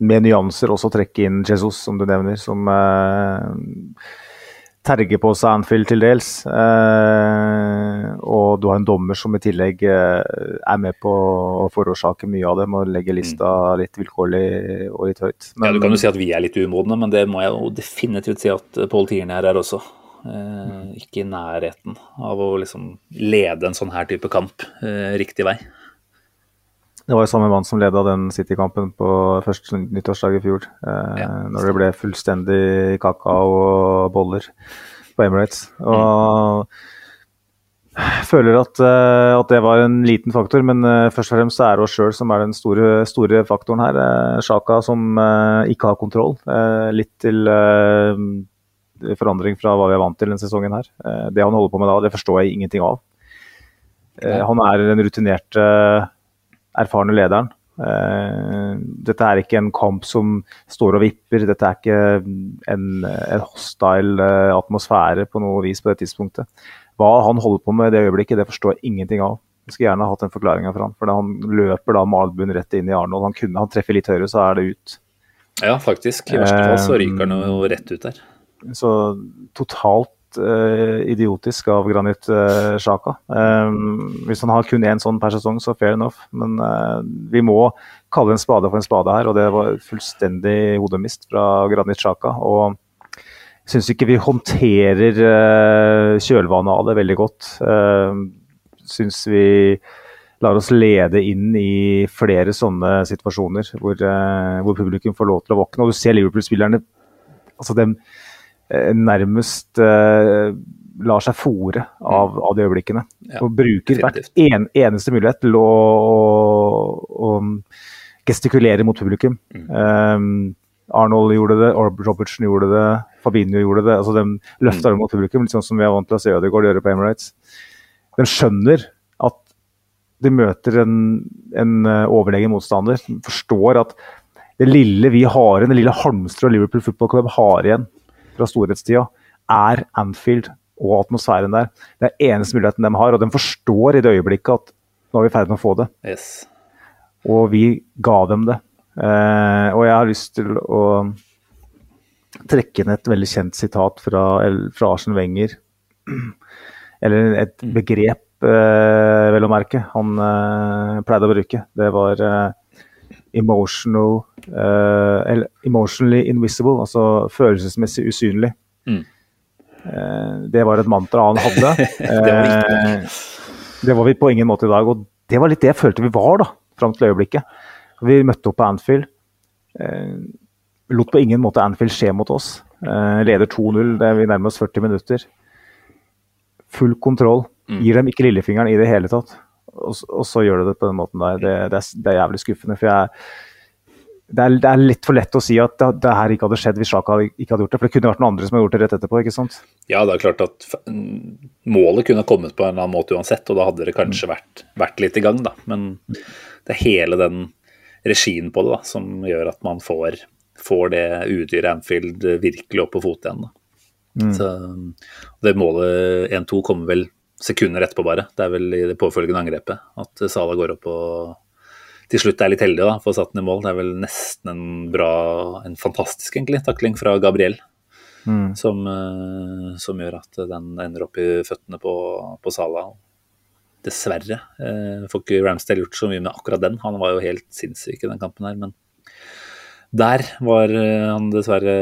med nyanser også trekke inn Jesus, som du nevner, som uh, terger på seg Anfield til dels. Eh, og du har en dommer som i tillegg eh, er med på å forårsake mye av det, med å legge lista mm. litt vilkårlig og litt høyt. Men, ja, Du kan jo si at vi er litt umodne, men det må jeg jo definitivt si at Pål her er også. Eh, ikke i nærheten av å liksom lede en sånn her type kamp riktig vei. Det var jo samme mann som leda den City-kampen på første nyttårsdag i fjor. Eh, Ja. Når det ble fullstendig kakao og boller på Emirates. Og mm. føler at, eh, at det var en liten faktor, men eh, først og fremst så er det oss sjøl som er den store, store faktoren her. Sjaka som eh, ikke har kontroll. Litt til forandring fra hva vi er vant til denne sesongen her. Det han holder på med da, det forstår jeg ingenting av. Eh, han er den rutinerte, erfarne lederen. Eh, dette er ikke en kamp som står og vipper. Dette er ikke en, en hostile eh, atmosfære på noe vis på det tidspunktet. Hva han holder på med i det øyeblikket, det forstår jeg ingenting av. Jeg skulle gjerne hatt den forklaringa fra han. For han løper da med albuen rett inn i Arnold. Han, kunne, han treffer litt høyre, så er det ut. Ja, faktisk. I verste fall så ryker han jo rett ut der. Så totalt eh, idiotisk av Granit uh, Sjaka. Um, hvis han har kun én sånn per sesong, så fair enough. Men uh, vi må kalle en spade for en spade her, og det var fullstendig hodemist fra Granit Sjaka. Og jeg syns ikke vi håndterer eh, kjølvannet av det veldig godt. Uh, syns vi lar oss lede inn i flere sånne situasjoner hvor, eh, hvor publikum får lov til å våkne. Og du ser Liverpool-spillerne altså dem eh, nærmest eh, lar seg fòre av, av de øyeblikkene. Ja, og bruker hvert en, eneste mulighet til å, å, å gestikulere mot publikum. Um, Arnold gjorde det, og Robertson gjorde det, Fabinho gjorde det. altså De løfta det mot publikum, litt sånn som vi er vant til å se Ødegaard gjøre på Emirates. De skjønner at de møter en, en eh, overlegen motstander. De forstår at det lille vi har igjen, det lille halmstrået Liverpool Football Club har igjen fra storhetstida, er Anfield og atmosfæren der. Det er eneste muligheten de har, og de forstår i det øyeblikket at nå er vi i ferd med å få det. Yes. Og vi ga dem det. Eh, og jeg har lyst til å trekke inn et veldig kjent sitat fra, fra Arsen Wenger. Eller et begrep, eh, vel å merke, han eh, pleide å bruke. Det var eh, emotional uh, Eller emotionally invisible, altså følelsesmessig usynlig. Mm. Uh, det var et mantra han hadde. Det var. Eh, det var vi på ingen måte i dag. Og det var litt det jeg følte vi var, da, fram til øyeblikket. Vi møtte opp på Anfield. Lot på ingen måte Anfield skje mot oss. Leder 2-0, det er vi nærmer oss 40 minutter. Full kontroll. Gir dem ikke lillefingeren i det hele tatt. Og, og så gjør du det på den måten der. Det, det, er, det er jævlig skuffende. For jeg, det, er, det er litt for lett å si at det, det her ikke hadde skjedd hvis Sjaka ikke hadde gjort det. For det kunne vært noen andre som hadde gjort det rett etterpå. ikke sant? Ja, det er klart at målet kunne kommet på en eller annen måte uansett, og da hadde det kanskje vært, vært litt i gang, da. Men det er hele den regien på det da, som gjør at man får, får det udyret Anfield virkelig opp på fot igjen. Da. Så, det målet 1-2 kommer vel sekunder etterpå, bare. Det er vel i det påfølgende angrepet at Sala går opp og til slutt er litt heldig da, for å satt den i mål. Det er vel nesten en bra, en fantastisk egentlig, takling fra Gabriel som, eh, som gjør at den ender opp i føttene på, på Sala. Dessverre eh, får ikke Ramsdale gjort så mye med akkurat den. Han var jo helt sinnssyk i den kampen her, men der var eh, han dessverre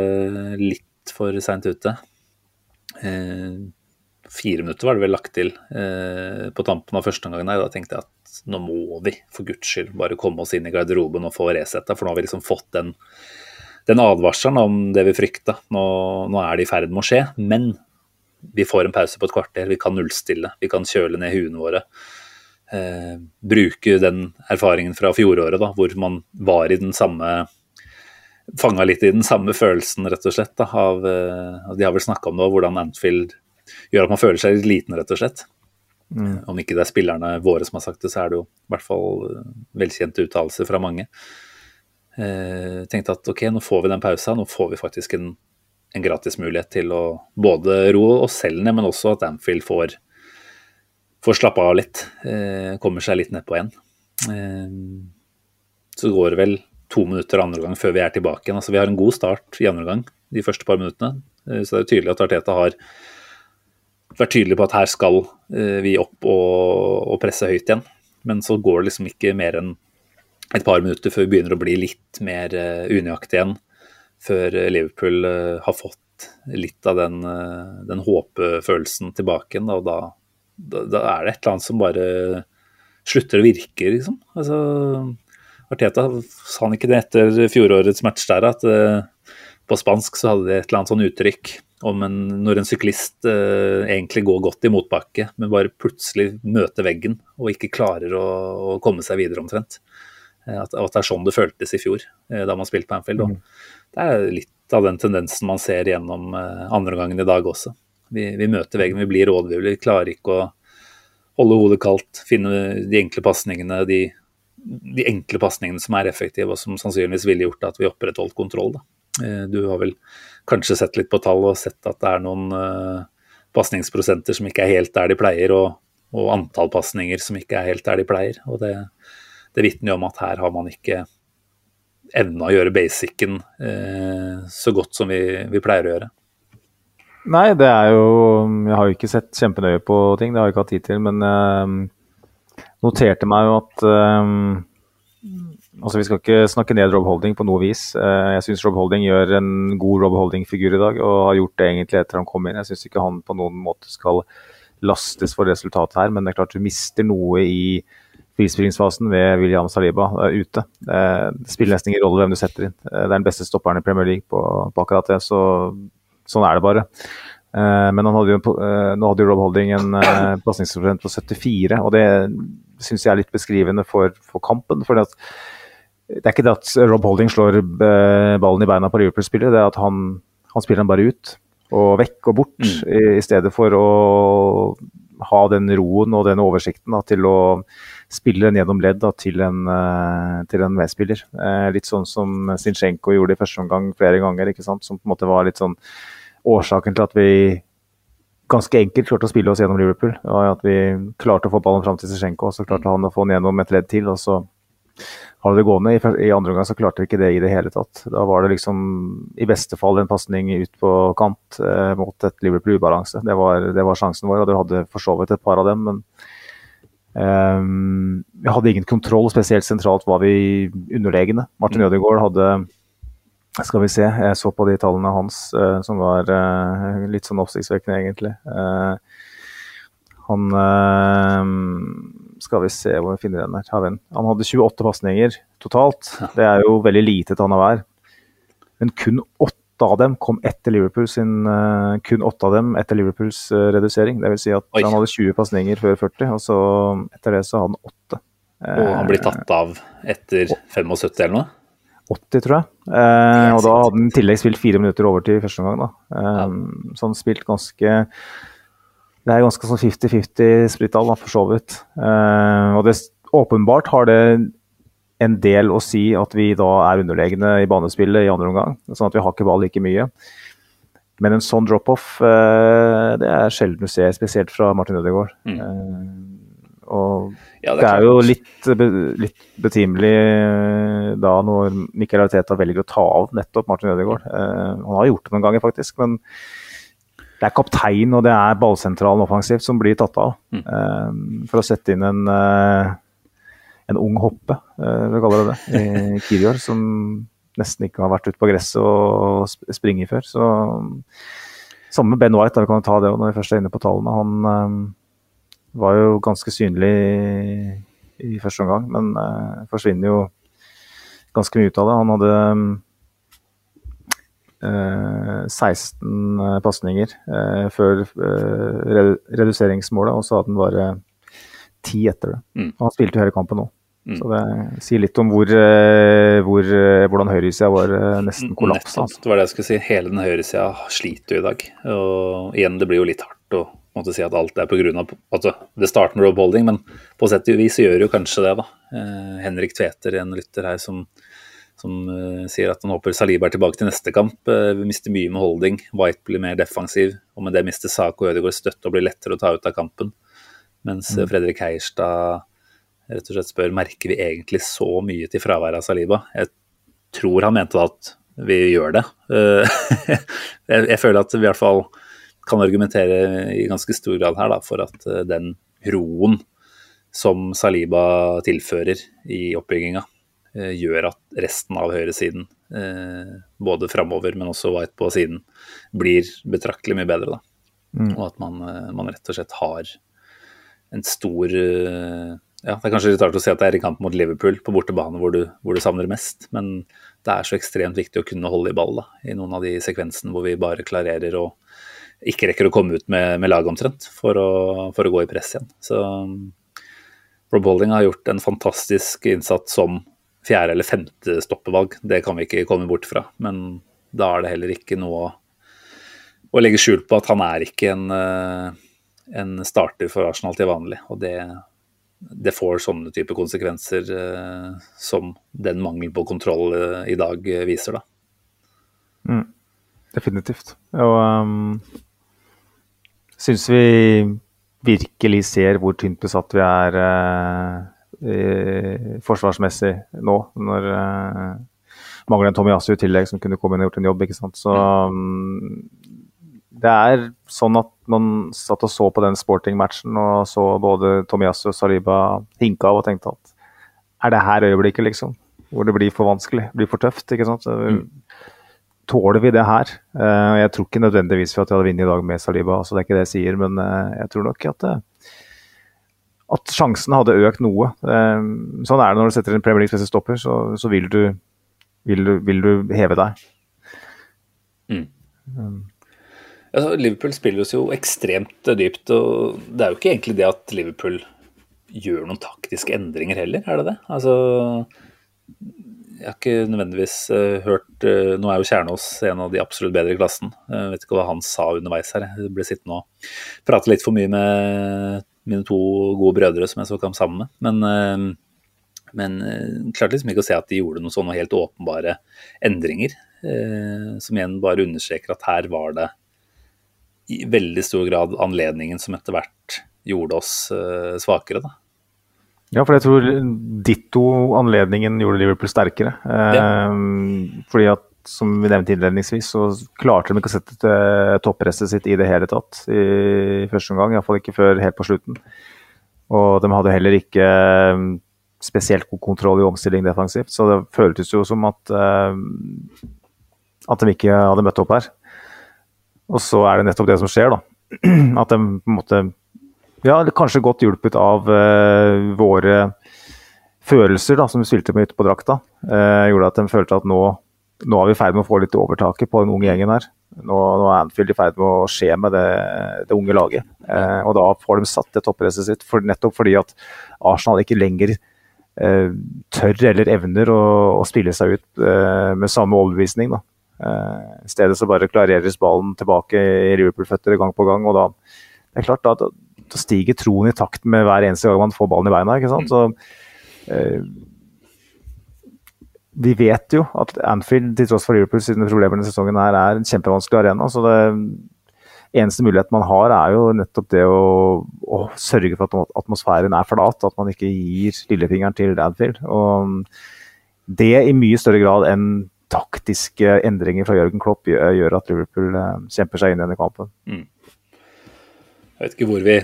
litt for seint ute. Eh, fire minutter var det vel lagt til eh, på tampen av første omgang. Da tenkte jeg at nå må vi for guds skyld bare komme oss inn i garderoben og få resetta, for nå har vi liksom fått den den advarselen om det vi frykta. Nå, nå er det i ferd med å skje, men vi får en pause på et kvarter. Vi kan nullstille, vi kan kjøle ned huene våre. Eh, bruke den erfaringen fra fjoråret, da, hvor man var i den samme Fanga litt i den samme følelsen, rett og slett. Da, av, eh, de har vel snakka om det, hvordan Anfield gjør at man føler seg litt liten, rett og slett. Om ikke det er spillerne våre som har sagt det, så er det jo i hvert fall eh, velkjente uttalelser fra mange eh, tenkte at ok, nå får vi den pausa, nå får vi faktisk en, en gratis mulighet til å både roe oss selv ned, men også at Anfield får, får slappe av litt. Eh, kommer seg litt nedpå igjen. Eh, så går det vel to minutter andre gang før vi er tilbake igjen. Altså, vi har en god start i andre gang de første par minuttene. Eh, så det er tydelig at Arteta har vært tydelig på at her skal eh, vi opp og, og presse høyt igjen. Men så går det liksom ikke mer enn et par minutter før vi begynner å bli litt mer uh, unøyaktige igjen. Før eh, Liverpool eh, har fått litt av den, eh, den håpefølelsen tilbake igjen. Og da, da, da er det et eller annet som bare slutter å virke, liksom. Altså, Arteta sa han ikke det etter fjorårets match der, at på spansk så hadde de et eller annet sånn uttrykk om en, når en syklist eh, egentlig går godt i motbakke, men bare plutselig møter veggen og ikke klarer å, å komme seg videre omtrent. Eh, at, at, det er sånn det føltes i fjor, da man spilte på Anfield. Mm. Det er litt av den tendensen man ser gjennom andre gangen i dag også. Vi, vi møter veggen, vi blir rådville, vi klarer ikke å holde hodet kaldt, finne de enkle pasningene, de, de, enkle pasningene som er effektive, og som sannsynligvis ville gjort at vi opprettholdt kontroll. Da. Eh, du har vel kanskje sett litt på tall og sett at det er noen uh, pasningsprosenter som ikke er helt der de pleier, og, og antall pasninger som ikke er helt der de pleier. og Det, det vitner jo om at her har man ikke evna å gjøre basicen uh, så godt som vi, vi pleier å gjøre. Nei, det er jo Jeg har jo ikke sett kjempenøye på ting, det har jeg ikke hatt tid til. Men jeg uh, noterte meg jo at Altså, Vi skal ikke snakke ned Rob Holding på noe vis. Uh, jeg syns Rob Holding gjør en god Rob Holding-figur i dag, og har gjort det egentlig etter han kom inn. Jeg syns ikke han på noen måte skal lastes for resultatet her, men det er klart du mister noe i frispillingsfasen ved William Saliba uh, ute. Uh, det spiller nesten ingen rolle hvem du setter inn. det er den beste stopperen i Premier League på, på akkurat det. så Sånn er det bare. Men hadde jo, nå hadde jo Rob Holding en pasningsprosent på 74, og det syns jeg er litt beskrivende for, for kampen. for det er ikke det at Rob Holding slår ballen i beina på Liverpool-spillere, det er at han, han, spiller den bare ut og vekk og bort, mm. i, i, stedet for å ha den roen og den oversikten da, til å spille den gjennom ledd da, til en, til en medspiller. litt sånn som Zinchenko gjorde i første omgang flere ganger, ikke sant? som på en måte var litt sånn årsaken til at vi ganske enkelt klarte å spille oss gjennom Liverpool. Og At vi klarte å få ballen fram til Zinchenko, og så klarte han å få den gjennom et ledd til. og så har det gående. I, I andre omgang så klarte vi ikke det i det hele tatt. Da var det liksom i beste fall en pasning ut på kant eh, mot et Liverpool-ubalanse. Det, det, var sjansen vår, og du hadde for så vidt et par av dem. Men eh, vi hadde ingen kontroll, spesielt sentralt var vi underlegne. Martin mm. Ødegaard hadde skal vi se, jeg så på de tallene hans eh, som var uh, litt sånn oppsiktsvekkende, egentlig. Uh, han Skal vi se hvor vi finner den her. Han hadde 28 pasninger totalt. Det er jo veldig lite til han å hver. Men kun åtte av dem kom etter Liverpools sin Kun åtte av dem etter Liverpools redusering. Det vil si at Oi. han hadde 20 pasninger før 40, og så etter det så hadde han åtte. Og han blir tatt av etter 75 eller noe? 80, tror jeg. Eh, og da hadde han i tillegg spilt fire minutter over til første omgang. da. Eh, ja. Så han spilt ganske Det er ganske sånn 50-50 splittall, for så vidt. Eh, og det, åpenbart har det en del å si at vi da er underlegne i banespillet i andre omgang. Sånn at vi har ikke ball like mye. Men en sånn drop-off, eh, det er sjelden du ser, spesielt fra Martin Ødegaard. Mm. Eh, og ja, det, er det, er jo litt, litt, betimelig da når Mikkel Ariteta velger å ta av nettopp Martin Ødegaard. Han har gjort det noen ganger, faktisk, men det er kaptein og det er ballsentralen offensivt som blir tatt av. Mm. Uh, for å sette inn en, uh, en ung hoppe, uh, vi kaller det det, i Kirjor, som nesten ikke har vært ute på gresset og springer før. Så Samme med Ben White, da vi kan ta det når vi først er inne på tallene. Han eh, var jo ganske synlig i, i første omgang, men forsvinner jo ganske mye ut av det. Han hadde 16 pasninger uh, før reduseringsmålet, og så hadde han bare ti etter det. Mm. Han spilte jo hele kampen nå. Mm. Så det sier litt om hvor, hvor, hvordan høyresida var nesten kollapsa. Det var det jeg skulle si. Hele den høyresida sliter jo i dag. Og igjen, det blir jo litt hardt å måtte si at alt er pga. Altså, det starter med Rob Holding, men på sett og vis gjør jo kanskje det. da. Eh, Henrik Tveter, en lytter her, som, som uh, sier at han håper Saliba er tilbake til neste kamp. Uh, vi mister mye med Holding. White blir mer defensiv, og med det mister Sako og Ødegaard støtte og blir lettere å ta ut av kampen. Mens mm. Fredrik Heierstad rett og slett spør merker vi egentlig så mye til fraværet av Saliba. Jeg tror han mente at vi gjør det. jeg, føler at vi i hvert fall kan argumentere i ganske stor grad her da, for at eh, den roen som Saliba tilfører i oppbygginga, eh, gjør at resten av høyresiden, eh, både framover, men også White på siden, blir betraktelig mye bedre. Mm. Og at man, man, rett og slett har en stor ja, Det er kanskje litt rart å si at det er i kamp mot Liverpool på bortebane hvor du, hvor du savner mest, men det er så ekstremt viktig å kunne holde i ball da, i noen av de sekvensene hvor vi bare klarerer og ikke rekker å komme ut med, med laget omtrent for å, for å, gå i press igjen. Så Rob Holding har gjort en fantastisk innsats som fjerde eller femte stoppevalg. Det kan vi ikke komme bort fra, men da er det heller ikke noe å, å legge skjul på at han er ikke en, eh, en starter for Arsenal til vanlig. og det det får sånne type konsekvenser eh, som den mangel på kontroll eh, i dag viser, da. Mm. Definitivt. Og um, syns vi virkelig ser hvor tynt besatt vi er uh, forsvarsmessig nå, når eh, mangler en Tommy Yasu i tillegg som kunne komme inn og gjort en jobb. ikke sant? Så um, det er sånn at man satt og så på den sporting-matchen og så både Tomiyasu og Saliba hinka av og tenkte at er det her øyeblikket, liksom? Hvor det blir for vanskelig, blir for tøft. ikke sant? Så, mm. Tåler vi det her? Uh, jeg tror ikke nødvendigvis for at jeg hadde vunnet i dag med Saliba, så det er ikke det jeg sier, men uh, jeg tror nok at, uh, at sjansen hadde økt noe. sånn er det når du setter en Premier League beste stopper, så, så vil, du, vil, du, vil, du, heve deg. Mm. Um, Altså, Liverpool spiller jo ekstremt dypt, og det er jo ikke egentlig det at Liverpool gjør noen taktiske endringer heller, er det det? Altså, jeg har ikke nødvendigvis uh, hørt uh, Nå er jo Kjernås en av de absolutt bedre i klassen. Jeg vet ikke hva han sa underveis her. Jeg ble sittende og prate litt for mye med mine to gode brødre som jeg så kamp sammen med. Men, uh, men klarte liksom ikke å se at de gjorde noen sånne helt åpenbare endringer. som igjen bare understreker at her var det i veldig stor grad anledningen som etter hvert gjorde oss svakere. Da. Ja, for jeg tror ditto anledningen gjorde Liverpool sterkere. Ja. Fordi at som vi nevnte innledningsvis, så klarte de ikke å sette toppresset sitt i det hele tatt i første omgang. Iallfall ikke før helt på slutten. Og de hadde heller ikke ehm, spesielt god kontroll i omstilling defensivt, så det føltes jo som at, uh, at de ikke hadde møtt opp her. Og så er det nettopp det som skjer, da. At de på en måte Ja, kanskje godt hjulpet av uh, våre følelser da, som vi spilte med ute på drakta, uh, gjorde at de følte at nå, nå er vi i ferd med å få litt overtaket på den unge gjengen her. Nå, nå er Anfield i ferd med å skje med det, det unge laget. Eh, og da får de satt det toppresset sitt, for, nettopp fordi at Arsenal ikke lenger tør eller evner å, å spille seg ut med samme overbevisning. da. Eh, I stedet så bare klareres ballen tilbake i Liverpool-føtter gang på gang. og da, det er klart da, da stiger troen i takt med hver eneste gang man får ballen i beina. ikke sant? Så eh, Vi vet jo at Anfield, til tross for Liverpool sine problemer denne sesongen, her, er en kjempevanskelig arena. så det eneste mulighet man har, er jo nettopp det å, å, sørge for at atmosfæren er flat. At man ikke gir lillefingeren til Anfield. Og det i mye større grad enn taktiske endringer fra Jørgen Klopp gjør at Liverpool eh, kjemper seg inn i denne kampen. Mm. Jeg vet ikke hvor vi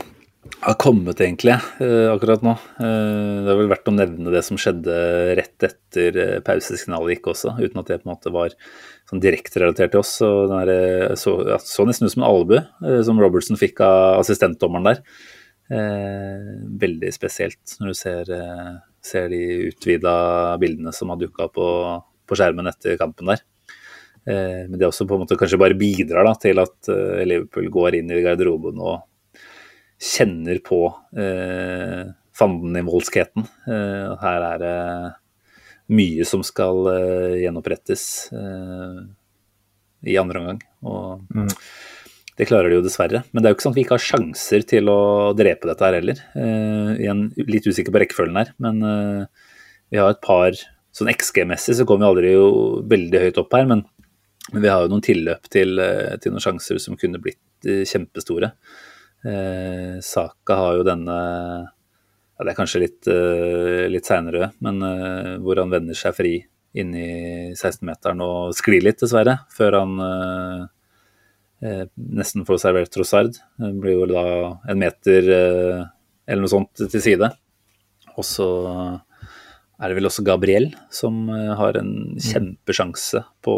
har kommet egentlig eh, akkurat nå. Eh, det er vel verdt å nevne det som skjedde rett etter pausesignalet gikk også, uten at det på en måte var sånn direkte relatert til oss. Så, der, så, så nesten ut som en albue som Robertson fikk av assistentdommeren der. veldig spesielt når du ser, ser de utvida bildene som har dukka på på skjermen etter kampen der. Eh, men det også på en måte kanskje bare bidrar da, til at eh, Liverpool går inn i garderoben og kjenner på eh, fandenivoldskheten. Eh, her er det mye som skal eh, gjenopprettes eh, i andre omgang. Og mm. det klarer de jo dessverre. Men det er jo ikke sånn at vi ikke har sjanser til å drepe dette her heller. igjen litt usikker på rekkefølgen her, men vi har et par Sånn XG-messig så kommer vi aldri jo veldig høyt opp her, men, men vi har jo noen tilløp til, eh, til, noen sjanser som kunne blitt eh, kjempestore. Eh, Saka har jo denne ja, Det er kanskje litt, uh, litt seinere, men uh, hvor han vender seg fri inni 16-meteren og sklir litt, dessverre, før han uh, nesten får servert Trossard. Det blir jo da en meter eller noe sånt til side. Og så er det vel også Gabriel som eh, har en kjempesjanse på,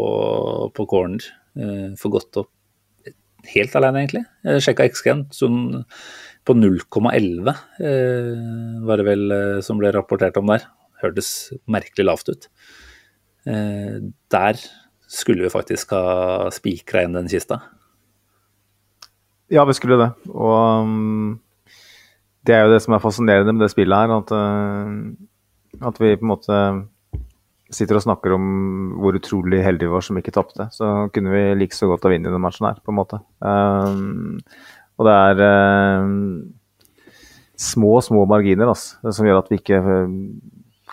på corner. Eh, for godt opp helt alene, egentlig. Jeg sjekka XG-en. Sånn på 0,11 eh, var det vel eh, som ble rapportert om der. Hørtes merkelig lavt ut. Eh, der skulle vi faktisk ha spikra igjen den kista. Ja, vi skulle det. Og um, det er jo det som er fascinerende med det spillet her. At, at vi på en måte sitter og snakker om hvor utrolig heldige vi var som ikke tapte. Så kunne vi like så godt ha vunnet den matchen her, på en måte. Um, og det er um, små, små marginer altså, som gjør at vi ikke uh,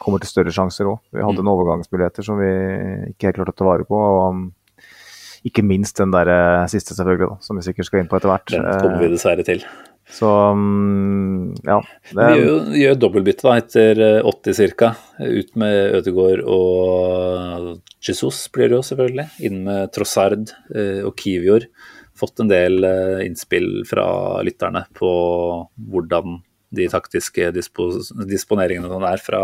kommer til større sjanser òg. Vi hadde mm. noen overgangsmuligheter som vi ikke helt klarte å ta vare på. og um, ikke minst den der uh, siste, selvfølgelig, da, som vi sikkert skal inn på etter hvert. Den kommer vi dessverre til. Så um, ja. Det... Vi gjør, gjør dobbeltbytte da, etter 80 ca. Ut med Ødegaard og Jesus blir det jo selvfølgelig. Inn med Trossard og Kivior. Fått en del innspill fra lytterne på hvordan de taktiske dispo, disponeringene er fra,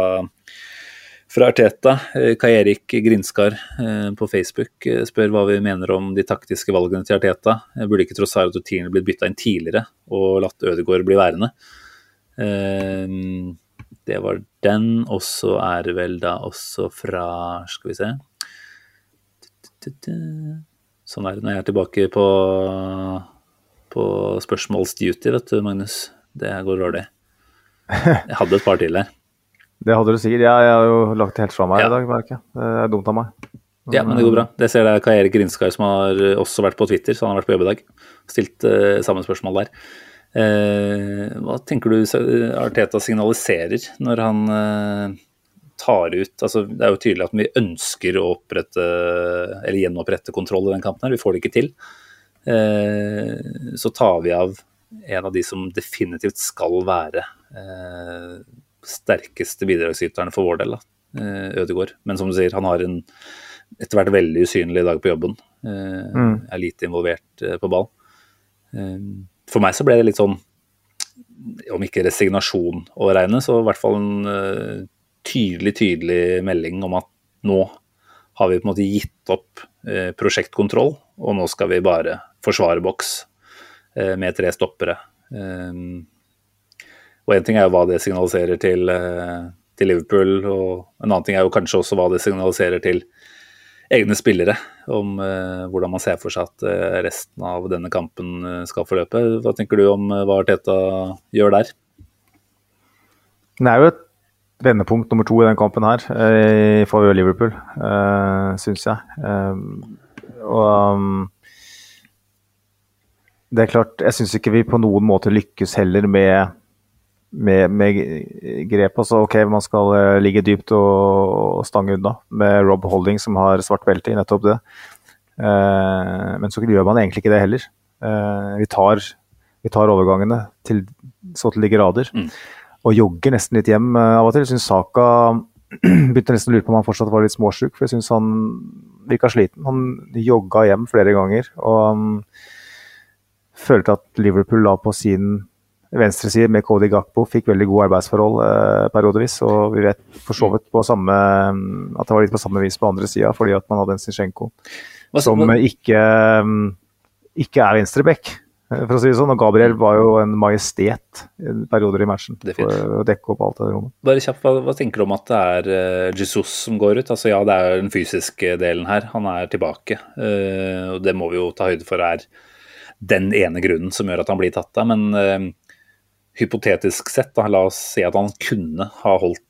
fra Arteta. Eh, Kai Erik Grinskar eh, på Facebook eh, spør hva vi mener om de taktiske valgene til Arteta. Jeg Burde ikke tross alt rutinene blitt bytta inn tidligere og latt Ødegaard bli værende? Det var den, og så er det vel da også fra Skal vi se Sånn er det når jeg er tilbake på, på spørsmålsduty, vet du, Magnus. Det går dårlig. Jeg hadde et par til her. Det hadde du sikkert. Ja, jeg har jo lagt det helt fra meg ja. i dag, merker jeg. Det er dumt av meg. Ja, men det går bra. Det ser jeg Kai Erik Grinskar, som har også vært på Twitter, så han har vært på jobb i dag. Stilt uh, samme spørsmål der. Uh, hva tenker du Arteta signaliserer når han uh, tar ut altså Det er jo tydelig at vi ønsker å opprette, eller gjenopprette kontroll i den kampen. her, Vi får det ikke til. så tar vi av en av de som definitivt skal være sterkeste bidragsyterne for vår del, da, Ødegård. Men som du sier, han har en etter hvert veldig usynlig dag på jobben. Eh, mm. Er lite involvert eh, på ball. Eh, for meg så ble det litt sånn, om ikke resignasjon å regne, så i hvert fall en eh, tydelig, tydelig melding om at nå har vi på en måte gitt opp prosjektkontroll, og nå skal vi bare forsvare boks med tre stoppere. Um, og én ting er jo hva det signaliserer til, eh, til, Liverpool, og en annen ting er jo kanskje også hva det signaliserer til egne spillere, om uh, hvordan man ser for seg at uh, resten av denne kampen skal forløpe. Hva tenker du om hva Arteta gjør der? Det er jo et vendepunkt nummer to i den kampen her for Liverpool, uh, syns jeg. og um, det er klart, jeg syns ikke vi på noen måte lykkes heller med med, med grep. Altså, ok, man skal uh, ligge dypt og, og, stange unna, med Rob Holding som har svart belte i nettopp det. Eh, men så gjør man egentlig ikke det heller. Eh, vi, tar, vi, tar, overgangene til, så til de grader. Mm. Og jogger nesten litt hjem av og til. Jeg syns Saka begynte nesten å lure på om han fortsatt var litt småsjuk, for jeg syns han virka sliten. Han jogga hjem flere ganger. og um, følte at Liverpool la på sin venstreside med Cody Gakpo fikk veldig gode arbeidsforhold eh, periodevis. Og vi vet for så vidt på samme, at det var litt på samme vis på andre sida, fordi at man hadde en Zinchenko som ikke, ikke er venstreback. Eh, for å si det sånn, og Gabriel var jo en majestet i perioder i matchen. For å dekke opp alt det rommet. Bare kjapt, hva, hva, tenker du om at det er uh, Jesus som går ut? Altså Ja, det er den fysiske delen her. Han er tilbake. Og Det må vi jo ta høyde for er den ene grunnen som gjør at han blir tatt av. Men hypotetisk sett, da, la oss si at han kunne ha holdt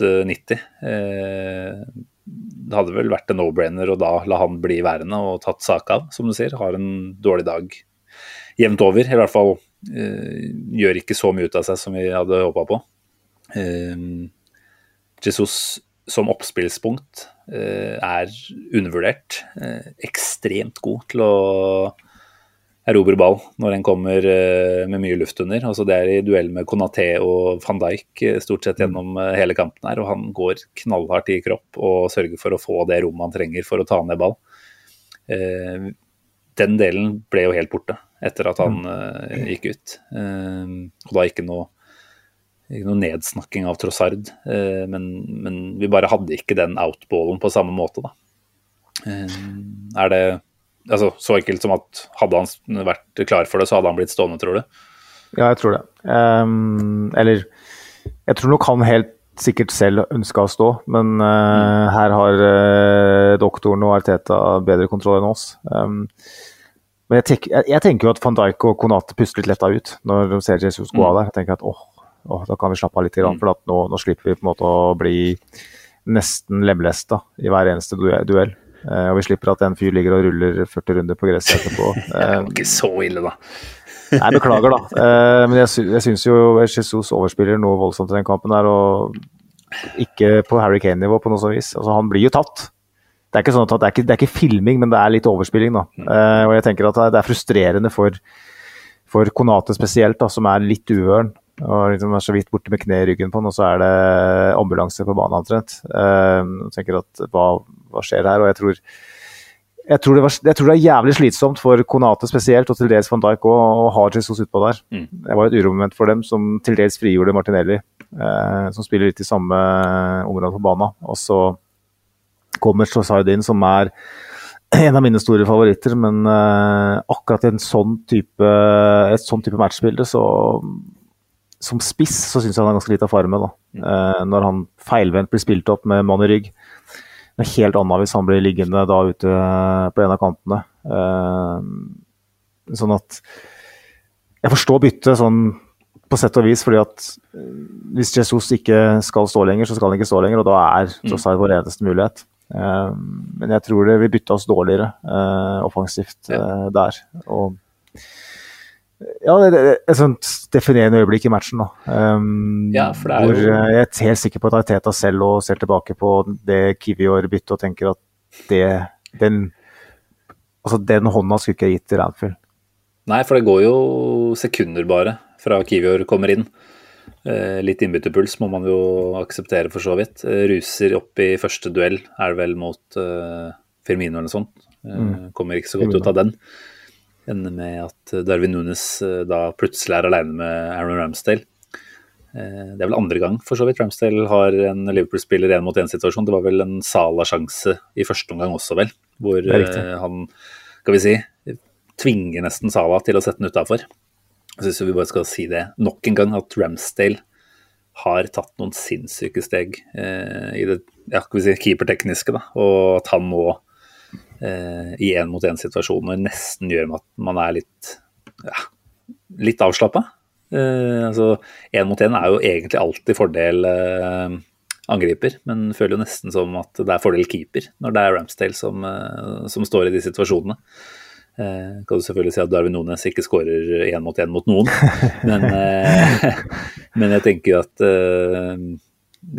90. Eh, eh, det hadde vel vært en no-brainer å da la han bli værende og tatt sak av, som du sier. Har en dårlig dag jevnt over. I hvert fall eh, gjør ikke så mye ut av seg som vi hadde håpa på. Jesus som oppspillspunkt er undervurdert. ekstremt god til å erobre ball når en kommer eh, med mye luft under. Altså det er i duell med Konaté og van Dijk eh, stort sett gjennom eh, hele kampen her. Og han går knallhardt i kropp og sørger for å få det rommet han trenger for å ta ned ball. Den delen ble jo helt borte etter at han gikk ut. Og da ikke noe, ikke noe nedsnakking av Trossard, men, men, vi bare hadde ikke den outballen på samme måte, da. Er det altså, Så enkelt som at hadde han vært klar for det, så hadde han blitt stående, tror du? Ja, jeg tror det. Um, eller Jeg tror nok han helt sikkert selv ønska å stå, men uh, her har uh, doktoren og Arteta bedre kontroll enn oss. Um, men jeg, tenk, jeg, jeg, tenker jo at van Dijk og Konate puster litt letta ut når de ser Jesus gå av der. Jeg tenker at åh, åh, da kan vi slappe av litt, grann, for nå, nå, slipper vi på en måte å bli nesten lemlesta i hver eneste duell. Uh, og vi slipper at en fyr ligger og ruller 40 runder på gresset etterpå. det var ikke så ille, da. Nei, beklager, da. Uh, men jeg, sy jeg syns jo Jesus overspiller noe voldsomt i den kampen her. Og ikke på Harry Kane-nivå på noe sånt vis. Altså, han blir jo tatt. Det er ikke sånn at det er ikke, det er ikke filming, men det er litt overspilling. da. Uh, og jeg tenker at det er frustrerende for, for Konate spesielt, da, som er litt uvøren. Og liksom er så vidt borte med kneet i ryggen på han, og så er det ambulanse på banen omtrent. Uh, tenker at hva, hva skjer her? Og jeg tror jeg tror, var, jeg tror, det er jævlig slitsomt for Konate spesielt, og til dels van Dijk òg, og ha Jesus utpå der. Mm. Det var et uromoment for dem, som til dels frigjorde Martinelli, uh, som spiller litt i samme område på banen. Og så kommer Shoside inn, som er en av mine store favoritter, men uh, akkurat i en sånn type, et sånn type matchbilde, så som spiss så syns jeg han er ganske lite av farme. da. Mm. Eh, når han feilvendt blir spilt opp med mann i rygg noe helt annet hvis han blir liggende da ute på en av kantene. Eh, sånn at Jeg forstår byttet sånn på sett og vis, fordi at eh, hvis Jesus ikke skal stå lenger, så skal han ikke stå lenger, og da er tross alt vår eneste mulighet. Eh, men jeg tror det vil bytte oss dårligere offensivt der. og ja, det et sånt definerende øyeblikk i matchen. da. Um, ja, for det er hvor jo... Jeg er helt sikker på at Arteta selv og ser tilbake på det Kivior byttet og tenker at det, den, altså den hånda skulle ikke gitt til Ranfield. Nei, for det går jo sekunder bare fra Kivior kommer inn. Eh, litt innbytterpuls må man jo akseptere, for så vidt. Eh, ruser opp i første duell, er det vel mot Firmino eller noe sånt. Mm. Kommer ikke så godt ut av den ender med at Darwin Nunes eh, da plutselig er alene med Aaron Ramsdale. Eh, det er vel andre gang for så vidt Ramsdale har en Liverpool-spiller én mot én-situasjon. Det var vel en Sala-sjanse i første omgang også, vel. Hvor eh, han, skal vi si, tvinger nesten Sala til å sette den utafor. Jeg syns vi bare skal si det nok en gang, at Ramsdale har tatt noen sinnssyke steg eh, i det ja, skal vi si, keepertekniske. da, Og at han nå eh, i én-mot-én-situasjoner nesten gjør at man er litt, ja, litt avslappa. Eh, altså, Én mot én er jo egentlig alltid fordel eh, angriper, men føler jo nesten som at det er fordel keeper når det er Ramsdale som, eh, som står i de situasjonene. Eh, kan du selvfølgelig si at Darwin Nones ikke skårer én mot én mot noen, men, eh, men, jeg tenker at eh,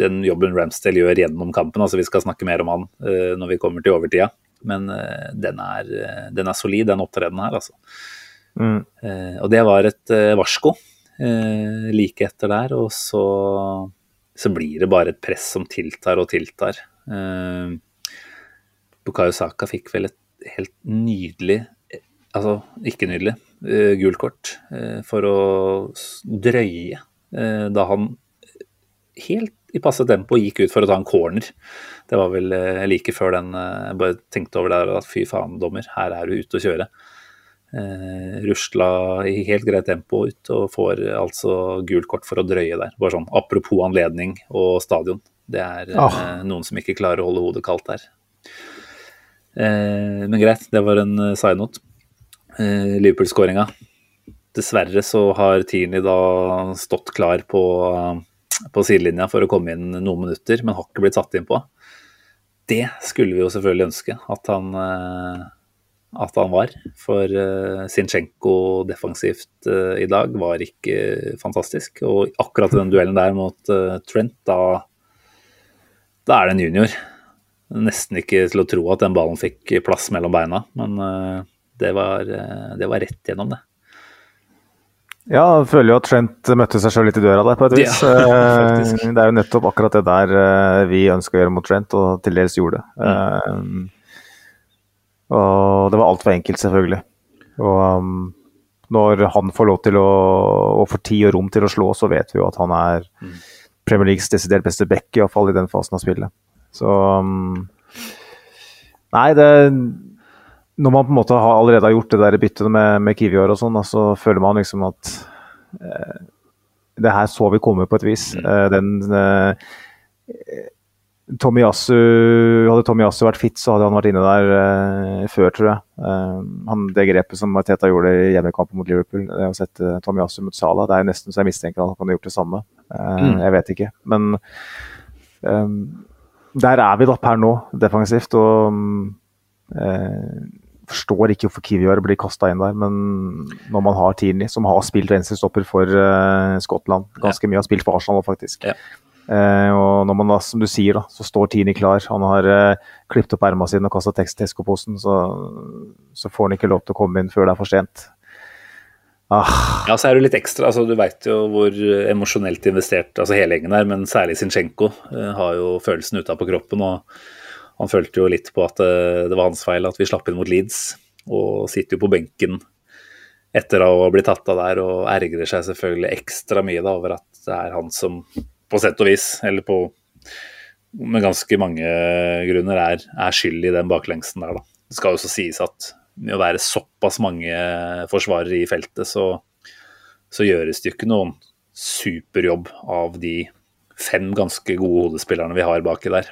den jobben Ramsdale gjør gjennom kampen, altså vi skal snakke mer om han eh, når vi kommer til overtida, men uh, den, er, uh, den, er, solid, den opptredenen her, altså. Mm. Uh, og det var et varsko like etter der, og så, så, blir det bare et press som tiltar og tiltar. Bukayo Saka fikk vel et helt nydelig, altså ikke nydelig, gult kort for å drøye da han helt i passe tempo gikk ut for å ta en corner. Det var vel eh, like før den Jeg eh, bare tenkte over der at fy faen, dommer, her er du ute å kjøre. Eh, rusla i helt greit tempo ut og får altså gult kort for å drøye der. Bare sånn apropos anledning og stadion. Det er oh. eh, noen som ikke klarer å holde hodet kaldt der. Eh, men greit, det var en uh, side note. Eh, Liverpool-skåringa. Dessverre så har Tierney da stått klar på på sidelinja for å komme inn noen minutter, men har ikke blitt satt inn på. Det skulle vi jo selvfølgelig ønske at han, eh, at han var. For Sinchenko defensivt uh, i dag var ikke fantastisk. Og akkurat i den duellen der mot Trent, da, da er det en junior. Nesten ikke til å tro at den ballen fikk plass mellom beina, men det var, det var rett gjennom, det. Ja, jeg føler jo at Trent møtte seg sjøl litt i døra der, på et vis. Ja, eh, det er jo nettopp akkurat det der eh, vi ønska å gjøre mot Trent, og til dels gjorde det. Mm. Og det var altfor enkelt, selvfølgelig. Og um, når han får lov til å, og får tid og rom til å slå, så vet vi jo at han er mm. Premier Leagues desidert beste back, iallfall i den fasen av spillet. Så um, Nei, det når man på en måte har allerede har gjort det der byttet med, med Kiwior og sånn, så føler man liksom at eh, Det her så vi komme på et vis. Eh, den eh, Tomiyasu, Hadde Tomiyasu vært fit, så hadde han vært inne der eh, før, tror jeg. Eh, han, det grepet som Teta gjorde i hjemmekampen mot Liverpool, det å sette Tomiyasu mot Salah, det er nesten så jeg mistenker at han kan ha gjort det samme. Eh, Jeg vet ikke. Men der er vi da per nå, defensivt. Og eh, forstår ikke hvorfor Kivior blir kasta inn der, men når man har Tierney, som har spilt venstrestopper for uh, Skottland ganske mye, har spilt for Arsenal faktisk. Ja. Uh, og når man da, som du sier, da, så står Tierney klar. Han har uh, klippet opp erma sine og kasta Tesco-posen, så, så får han ikke lov til å komme inn før det er for sent. Ah, Ja, så er det litt ekstra. altså Du veit jo hvor emosjonelt investert altså hele gjengen er, men særlig Zinchenko uh, har jo følelsen utapå kroppen. og Han følte jo litt på at eh, det var hans feil at vi slapp inn mot Leeds, og sitter jo på benken etter å blitt tatt av der og ergrer seg selvfølgelig ekstra mye da over at det er han som på sett og vis, eller på med ganske mange grunner, er, er skyld i den baklengsen der. da. Det skal jo også sies at med å være såpass mange forsvarere i feltet, så, så gjøres det jo ikke noen superjobb av de fem ganske gode hodespillerne vi har baki der,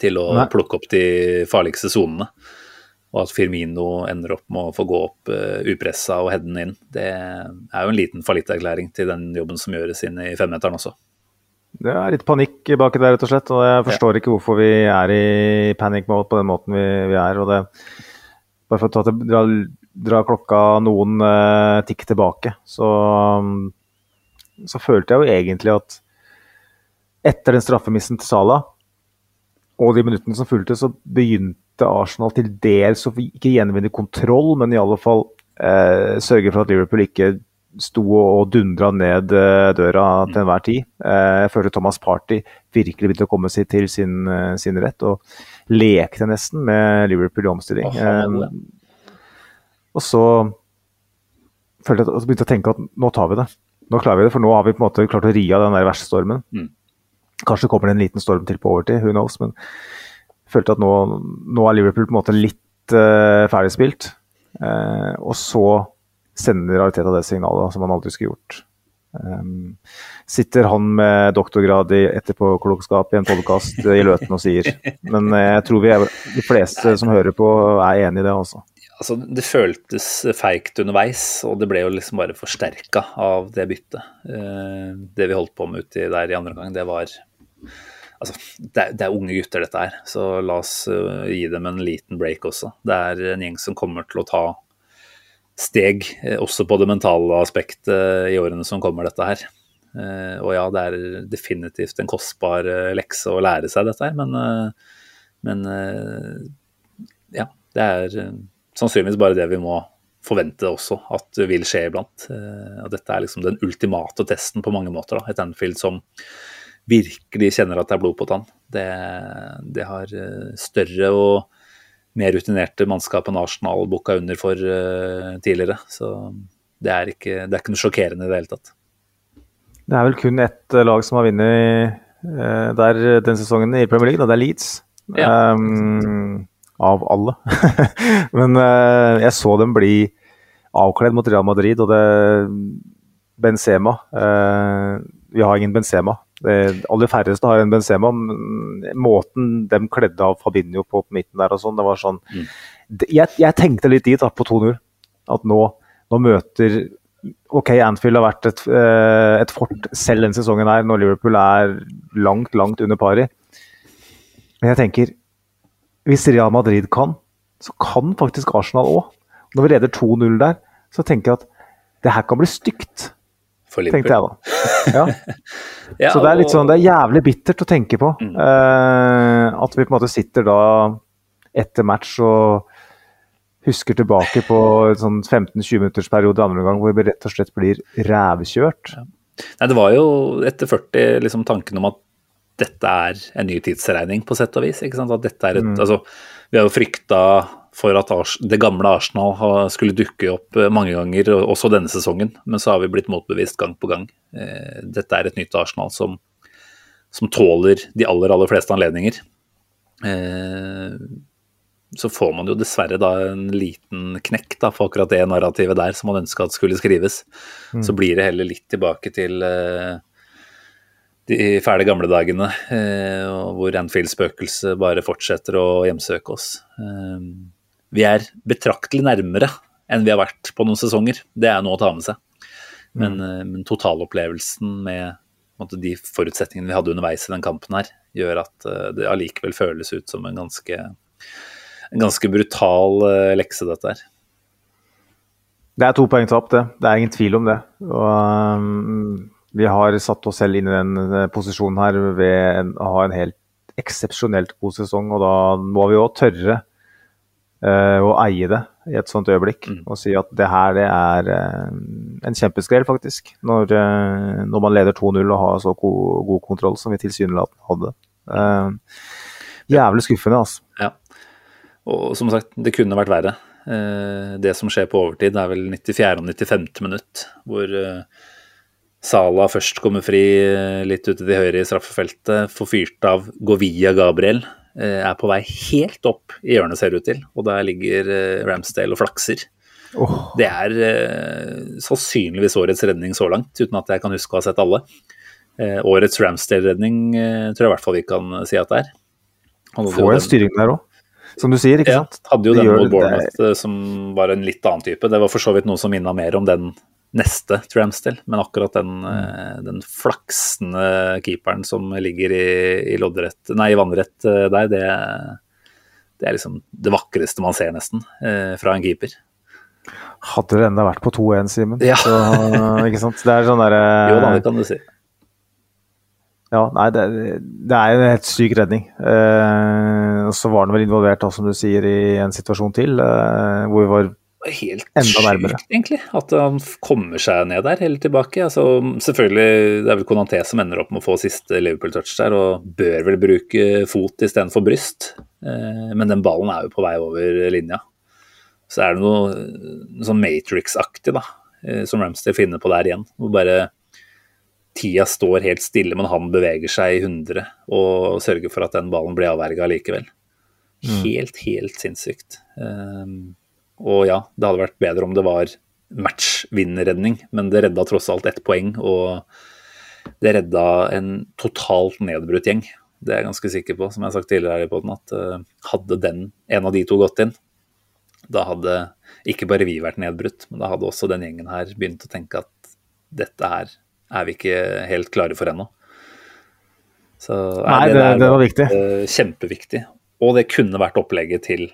til å Nei. plukke opp de farligste sonene. Og at Firmino ender opp med å få gå opp uh, upressa og headen inn, det er jo en liten fallitterklæring til den jobben som gjøres inne i femmeteren også. det er litt panikk baki der, rett og slett. Og jeg forstår ikke hvorfor vi er i panic mode på den måten vi, vi er. og det Bare for å ta til, dra, dra klokka noen uh, tikk tilbake, så, så følte jeg jo egentlig at etter den straffemissen til Salah og de minuttene som fulgte, så begynte Arsenal til dels å ikke gjenvinne kontroll, men i alle fall eh, sørge for at Liverpool ikke sto og dundra ned eh, døra til enhver tid. Eh, jeg følte Thomas Party virkelig begynte å komme seg til sin, eh, sin rett, og lekte nesten med Liverpool i omstilling. Eh, og så følte jeg, at begynte jeg å tenke at nå tar vi det. Nå klarer vi det, for nå har vi på en måte klart å ri av den der verste stormen. Mm. Kanskje kommer det en liten storm til på overtid, who knows. Men jeg følte at nå, nå er Liverpool på en måte litt uh, ferdigspilt. Uh, og så sender Ariteta det signalet som han aldri skulle gjort. Um, sitter han med doktorgrad i etterpåklokskap i en podkast i Løten og sier. Men eh, jeg tror vi er, de fleste som hører på, er enig i det, altså. altså, det føltes feigt underveis, og det ble jo liksom bare forsterka av det byttet. Det vi holdt på med uti der i andre omgang, det var Altså, det er, det er unge gutter, dette her, så la oss uh, gi dem en liten break også. Det er en gjeng som kommer til å ta steg, eh, også på det mentale aspektet eh, i årene som kommer, dette her. Eh, og ja, det er definitivt en kostbar lekse å lære seg dette her, men, men ja, det er sannsynligvis bare det vi må forvente også at vil skje iblant. Og dette er liksom den ultimate testen på mange måter. Da. Et Anfield som virkelig kjenner at det er blod på tann. Det, det har eh, større og mer rutinerte mannskap enn Arsenal booka under for eh, tidligere. Så det er, ikke, det er ikke noe sjokkerende i det hele tatt. Det er vel kun ett eh, lag som har vunnet der den sesongen i Premier League, da. det er Leeds. Ja. Um, av alle. Men uh, jeg så dem bli avkledd mot Real Madrid, og det Benzema uh, Vi har ingen Benzema. Det, aller færreste har en Benzema. Måten de kledde av Fabinho på på midten der og sånn, det var sånn Mm. jeg, jeg tenkte litt dit da, på 2-0. At nå, nå møter Ok, Anfield har vært et, eh, et fort selv denne sesongen her, når Liverpool er langt, langt under pari. Men jeg tenker, hvis Real Madrid kan, så kan faktisk Arsenal òg. Når vi leder 2-0 der, så tenker jeg at det her kan bli stygt, For tenkte jeg da. Ja. Ja, Så det er litt sånn, det er jævlig bittert å tenke på. Mm. Eh, at vi på en måte sitter da etter match og husker tilbake på en sånn 15-20 minutters periode andre gang hvor vi rett og slett blir rævkjørt. Nei, det var jo etter 40 liksom tanken om at dette er en ny tidsregning, på sett og vis. ikke sant? At dette er et, altså, vi har jo frykta for at det gamle Arsenal skulle dukke opp eh, mange ganger, også denne sesongen. Men så har vi blitt motbevist gang på gang. Eh, dette er et nytt Arsenal som, som tåler de aller, aller fleste anledninger. Eh, så får man jo dessverre da en liten knekk da, for akkurat det narrativet der som man ønska at skulle skrives. Så blir det heller litt tilbake til de fæle gamle dagene, eh, hvor Anfield-spøkelset bare fortsetter å hjemsøke oss. Eh, vi er betraktelig nærmere enn vi har vært på noen sesonger. Det er noe å ta med seg. Men, mm. men totalopplevelsen med måte, de forutsetningene vi hadde underveis i den kampen her, gjør at eh, det allikevel føles ut som en ganske, en ganske brutal eh, lekse, dette her. Det er to poeng tapt, det. Det er ingen tvil om det. Og, um, vi har satt oss selv inn i den eh, posisjonen her ved å ha en helt eksepsjonelt god sesong, og da må vi òg tørre eh, å eie det i et sånt øyeblikk. Mm. Og si at det her det er eh, en kjempeskrell, faktisk. Når, eh, når man leder 2-0 og har så god, god kontroll som vi tilsynelatende hadde. Uh, jævlig skuffende, altså. Ja. Og som sagt, det kunne vært verre. Det som skjer på overtid, er vel 94. og 95. minutt, hvor Sala først kommer fri litt ute til høyre i straffefeltet, får fyrt av Govia Gabriel. Eh, Er på vei helt opp i hjørnet, ser det ut til. Og der ligger eh, Ramsdale og flakser. Oh. Det er eh, sannsynligvis årets redning så langt, uten at jeg kan huske å ha sett alle. Eh, årets Ramsdale-redning tror jeg i hvert fall vi kan si at det er. Får en styring der òg, som du sier. ikke ja, sant? hadde jo den mot Bournemouth som var en litt annen type. Det var for så vidt noe som minna mer om den neste til men akkurat den, eh, den flaksende keeperen som ligger i, i loddrett Nei, i vannrett eh, der, det, det er liksom det vakreste man ser, nesten, eh, fra en keeper. Hadde det enda vært på 2-1, Simen. Ja. Så, ikke sant? Det er sånn derre Jo da, det kan du si. Ja, nei, det, det er en helt syk redning. Eh, så var han vel involvert, da, som du sier, i en situasjon til, eh, hvor vi var Helt sjukt, egentlig, at han kommer seg ned der eller tilbake. Altså, selvfølgelig, Det er vel Conanté som ender opp med å få siste Liverpool-touch der, og bør vel bruke fot istedenfor bryst. Eh, men den ballen er jo på vei over linja. Så er det noe, noe sånn Matrix-aktig da, eh, som Ramster finner på der igjen. Hvor bare tida står helt stille, men han beveger seg i 100 og sørger for at den ballen blir avverga likevel. Helt, helt sinnssykt. Um, og ja, det hadde vært bedre om det var matchvinnerredning, men det redda tross alt ett poeng, og det redda en totalt nedbrutt gjeng. Det er jeg ganske sikker på, som jeg har sagt tidligere her i podden, at eh, hadde den, en av de to gått inn, da hadde ikke bare vi vært nedbrutt, men da hadde også den gjengen her begynt å tenke at dette her er vi ikke helt klare for ennå. Så Nei, det, det, det var viktig. eh, kjempeviktig. Og det kunne vært opplegget til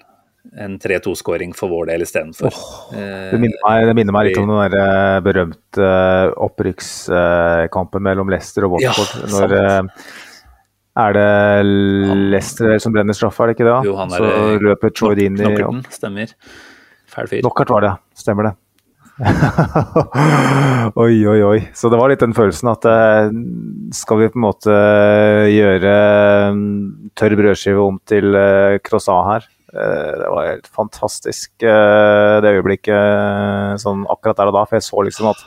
en 3-2-skåring for vår del istedenfor. Det minner, meg, det minner meg litt om den der eh, berømte eh, opprykkskampen mellom Leicester og Ja, når eh, Er det Leicester som brenner straffa, er det ikke det? Jo, han Så er Så løper Troy Dini opp. Stemmer. Fæl fyr. Knockert var det. Stemmer det. oi, oi, oi. Så det var litt den følelsen at eh, skal vi på en måte gjøre mm, tørr brødskive om til eh, croissant her? Eh, det var helt fantastisk eh, det øyeblikket eh, sånn akkurat der og da, for jeg så liksom at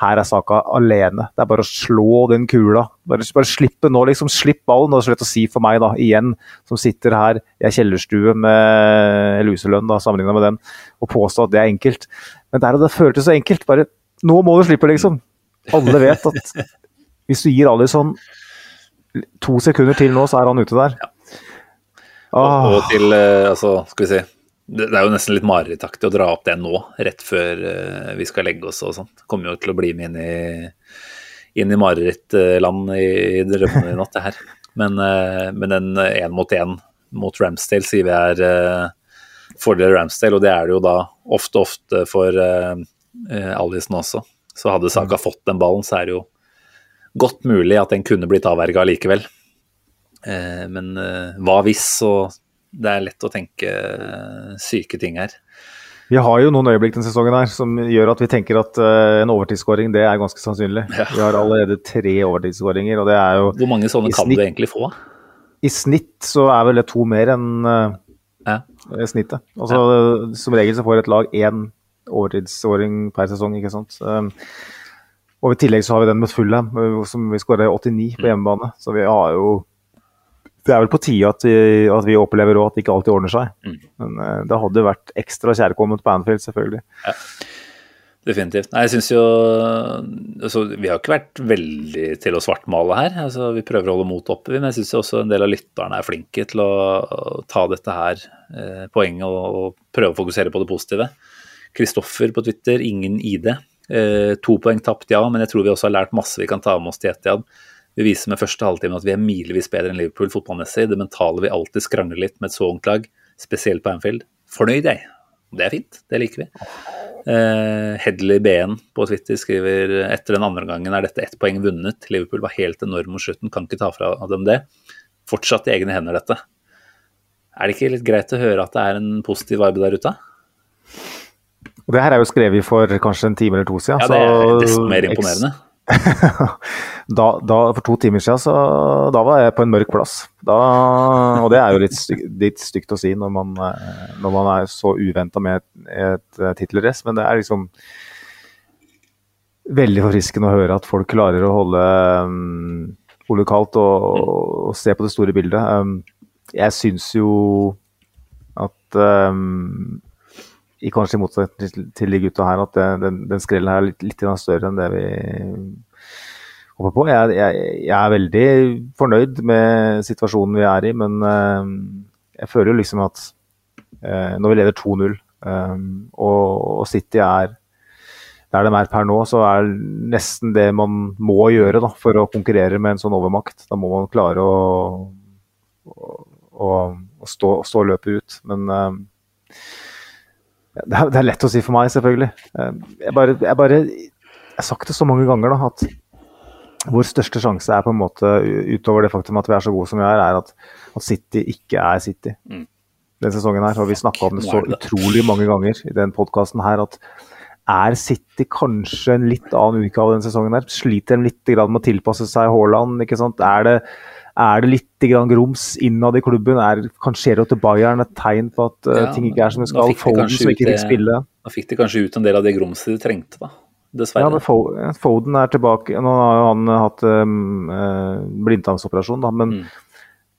her er saka alene. Det er bare å slå den kula. Bare, bare slippe nå, liksom. Slipp ballen. Og så lett å si for meg, da, igjen, som sitter her i ei kjellerstue med luselønn, da, sammenligna med den, og påstå at det er enkelt. Men der og det føltes så enkelt. Bare Nå må du slippe, liksom. Alle vet at hvis du gir Alison to sekunder til nå, så er han ute der. Og, Ah, og til, eh, altså, skal vi si det, er jo nesten litt marerittaktig å dra opp det nå, rett før eh, vi skal legge oss og sånt. Kommer jo til å bli med inn i, inn i marerittland i, i drømmene i natt, det her. Men, eh, men den én mot én mot Ramsdale sier vi er uh, fordel Ramsdale, og det er det jo da ofte, ofte for uh, Alison også. Så hadde Saka fått den ballen, så er det jo godt mulig at den kunne blitt avverga likevel. Eh, men eh, hva hvis, og det er lett å tenke eh, syke ting her. Vi har jo noen øyeblikk denne sesongen her som gjør at vi tenker at uh, en overtidsskåring det er ganske sannsynlig. Ja. Vi har allerede tre overtidsskåringer, og det er jo Hvor mange sånne kan snitt- du egentlig få? I snitt så er vel det to mer enn uh, Ja. snittet. Altså, Som regel så får et lag én overtidsskåring per sesong, ikke sant. Um, og i tillegg så har vi den mot Fulham, som vi skåra 89 på hjemmebane. Så vi har jo det er vel på tide at, vi- at vi opplever òg at det ikke alltid ordner seg. Mm. Men uh, det hadde vært ekstra kjærkomment på Anfield, selvfølgelig. Definitivt. Nei, jeg syns jo altså, Vi har ikke vært veldig til å svartmale her. Altså, vi prøver å holde motet oppe, men jeg syns også en del av lytterne er flinke til å, å ta dette her eh, poenget og, og prøve å fokusere på det positive. Kristoffer på Twitter, ingen ID. Eh, to poeng tapt, ja, men jeg tror vi også har lært masse vi kan ta med oss til Etiad. Vi viser med første halvtime at vi er milevis bedre enn Liverpool fotballmessig. Det mentale vil alltid skrangle litt med et så ungt lag, spesielt på Anfield. Fornøyd, jeg. Det er fint, det liker vi. Uh, Hedley BN på Twitter skriver etter den andre gangen er dette ett poeng vunnet. Liverpool var helt enorm mot slutten, kan ikke ta fra dem det. Fortsatt i egne hender, dette. Er det ikke litt greit å høre at det er en positiv vibe der ute? Og det her er jo skrevet for kanskje en time eller to siden. Ja, det er desto mer imponerende. da, da, for to timer siden så da var jeg på en mørk plass. Da, og det er jo litt, stygt, litt stygt å si når man, eh, når man er så uventa med et, et eh, tittelrace, men det er liksom veldig forfriskende å høre at folk klarer å holde um, hodet kaldt og, og se på det store bildet. Um, jeg syns jo at um, i kanskje i motsetning til, de gutta her, at det, den, den skrellen her er litt, litt større enn det vi håper på. Jeg, jeg, jeg er veldig fornøyd med situasjonen vi er i, men eh, jeg føler jo liksom at eh, når vi leder 2-0, eh, og, City er der de er per nå, så er nesten det man må gjøre da, for å konkurrere med en sånn overmakt. Da må man klare å, å, å, å stå, stå løpet ut. Men det er, det er lett å si for meg, selvfølgelig. Eh, Jeg bare, jeg bare jeg har sagt det så mange ganger da, at vår største sjanse er på en måte, utover det faktum at vi er så gode som vi er, er at, at City ikke er City. Mm. Den sesongen her, og vi snakka om det så utrolig mange ganger i den podkasten her, at er City kanskje en litt annen utgave denne sesongen her? Sliter de litt med å tilpasse seg Haaland? ikke sant? Er det, er det litt grums innad i klubben? Er Cancelo til Bayern et tegn på at eh, Ja, ting ikke er som det skal? Foden som ikke fikk spille? Da fikk de kanskje ut en del av det grumset de trengte, da. Ja, Dessverre. men Foden er tilbake. Nå har jo han hatt um, eh, blindtarmsoperasjon, da, men Mm.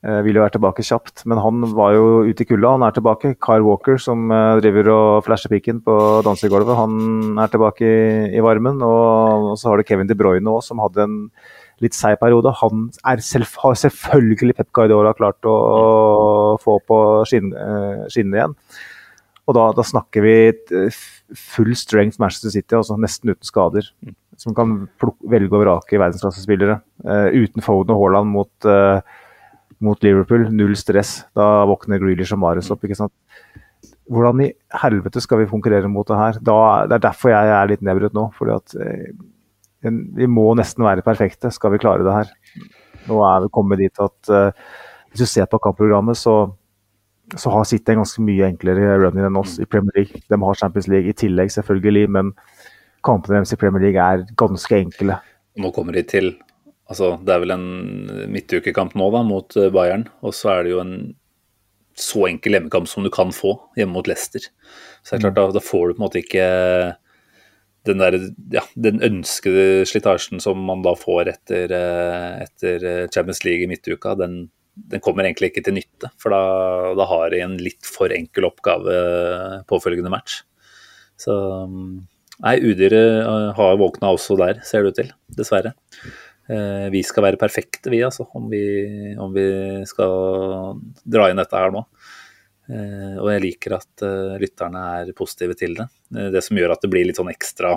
eh, vil jo være tilbake kjapt. Men han var jo ute i kulda, han er tilbake. Kyle Walker, som eh, driver og flasher pikken på dansegulvet, han er tilbake i, i varmen. Og, og så har du Kevin De Bruyne òg, som hadde en litt seig periode. Han selv, har selvfølgelig Pep Guardiola klart å, å få på eh, skinnene igjen. Og da, da snakker vi eh, full strength Manchester City, altså nesten uten skader. Som kan plukke, velge og vrake verdensklassespillere. Uh, uten Foden og Haaland mot, uh, mot Liverpool, null stress. Da våkner Grealish og Marius opp. ikke sant? Hvordan i helvete skal vi konkurrere mot det her? Da, det er derfor jeg er litt nedbrutt nå. fordi at en, Vi må nesten være perfekte skal vi klare det her. Nå er vi kommet dit at uh, hvis du ser på kampprogrammet, så så har City en ganske mye enklere running enn oss i Premier League. De har Champions League i tillegg, selvfølgelig, men kampene deres i Premier League er ganske enkle. Nå kommer de til altså Det er vel en midtukekamp nå da, mot eh, Bayern, og så er det jo en så enkel hjemmekamp som du kan få hjemme mot Leicester. Så det er klart, da, da får du på en måte ikke den, der, ja, den ønskede slitasjen som man da får etter, eh, etter eh, Champions League i midtuka. Den, den kommer egentlig ikke til nytte, for da, da har de en litt for enkel oppgave påfølgende match. Så Nei, udyret eh, har våkna også der, ser det ut til. Dessverre. Eh, Vi skal være perfekte, vi, altså, om vi, om vi skal dra inn dette her nå. Eh, Og jeg liker at eh, lytterne er positive til det. Eh, Det som gjør at det blir litt sånn ekstra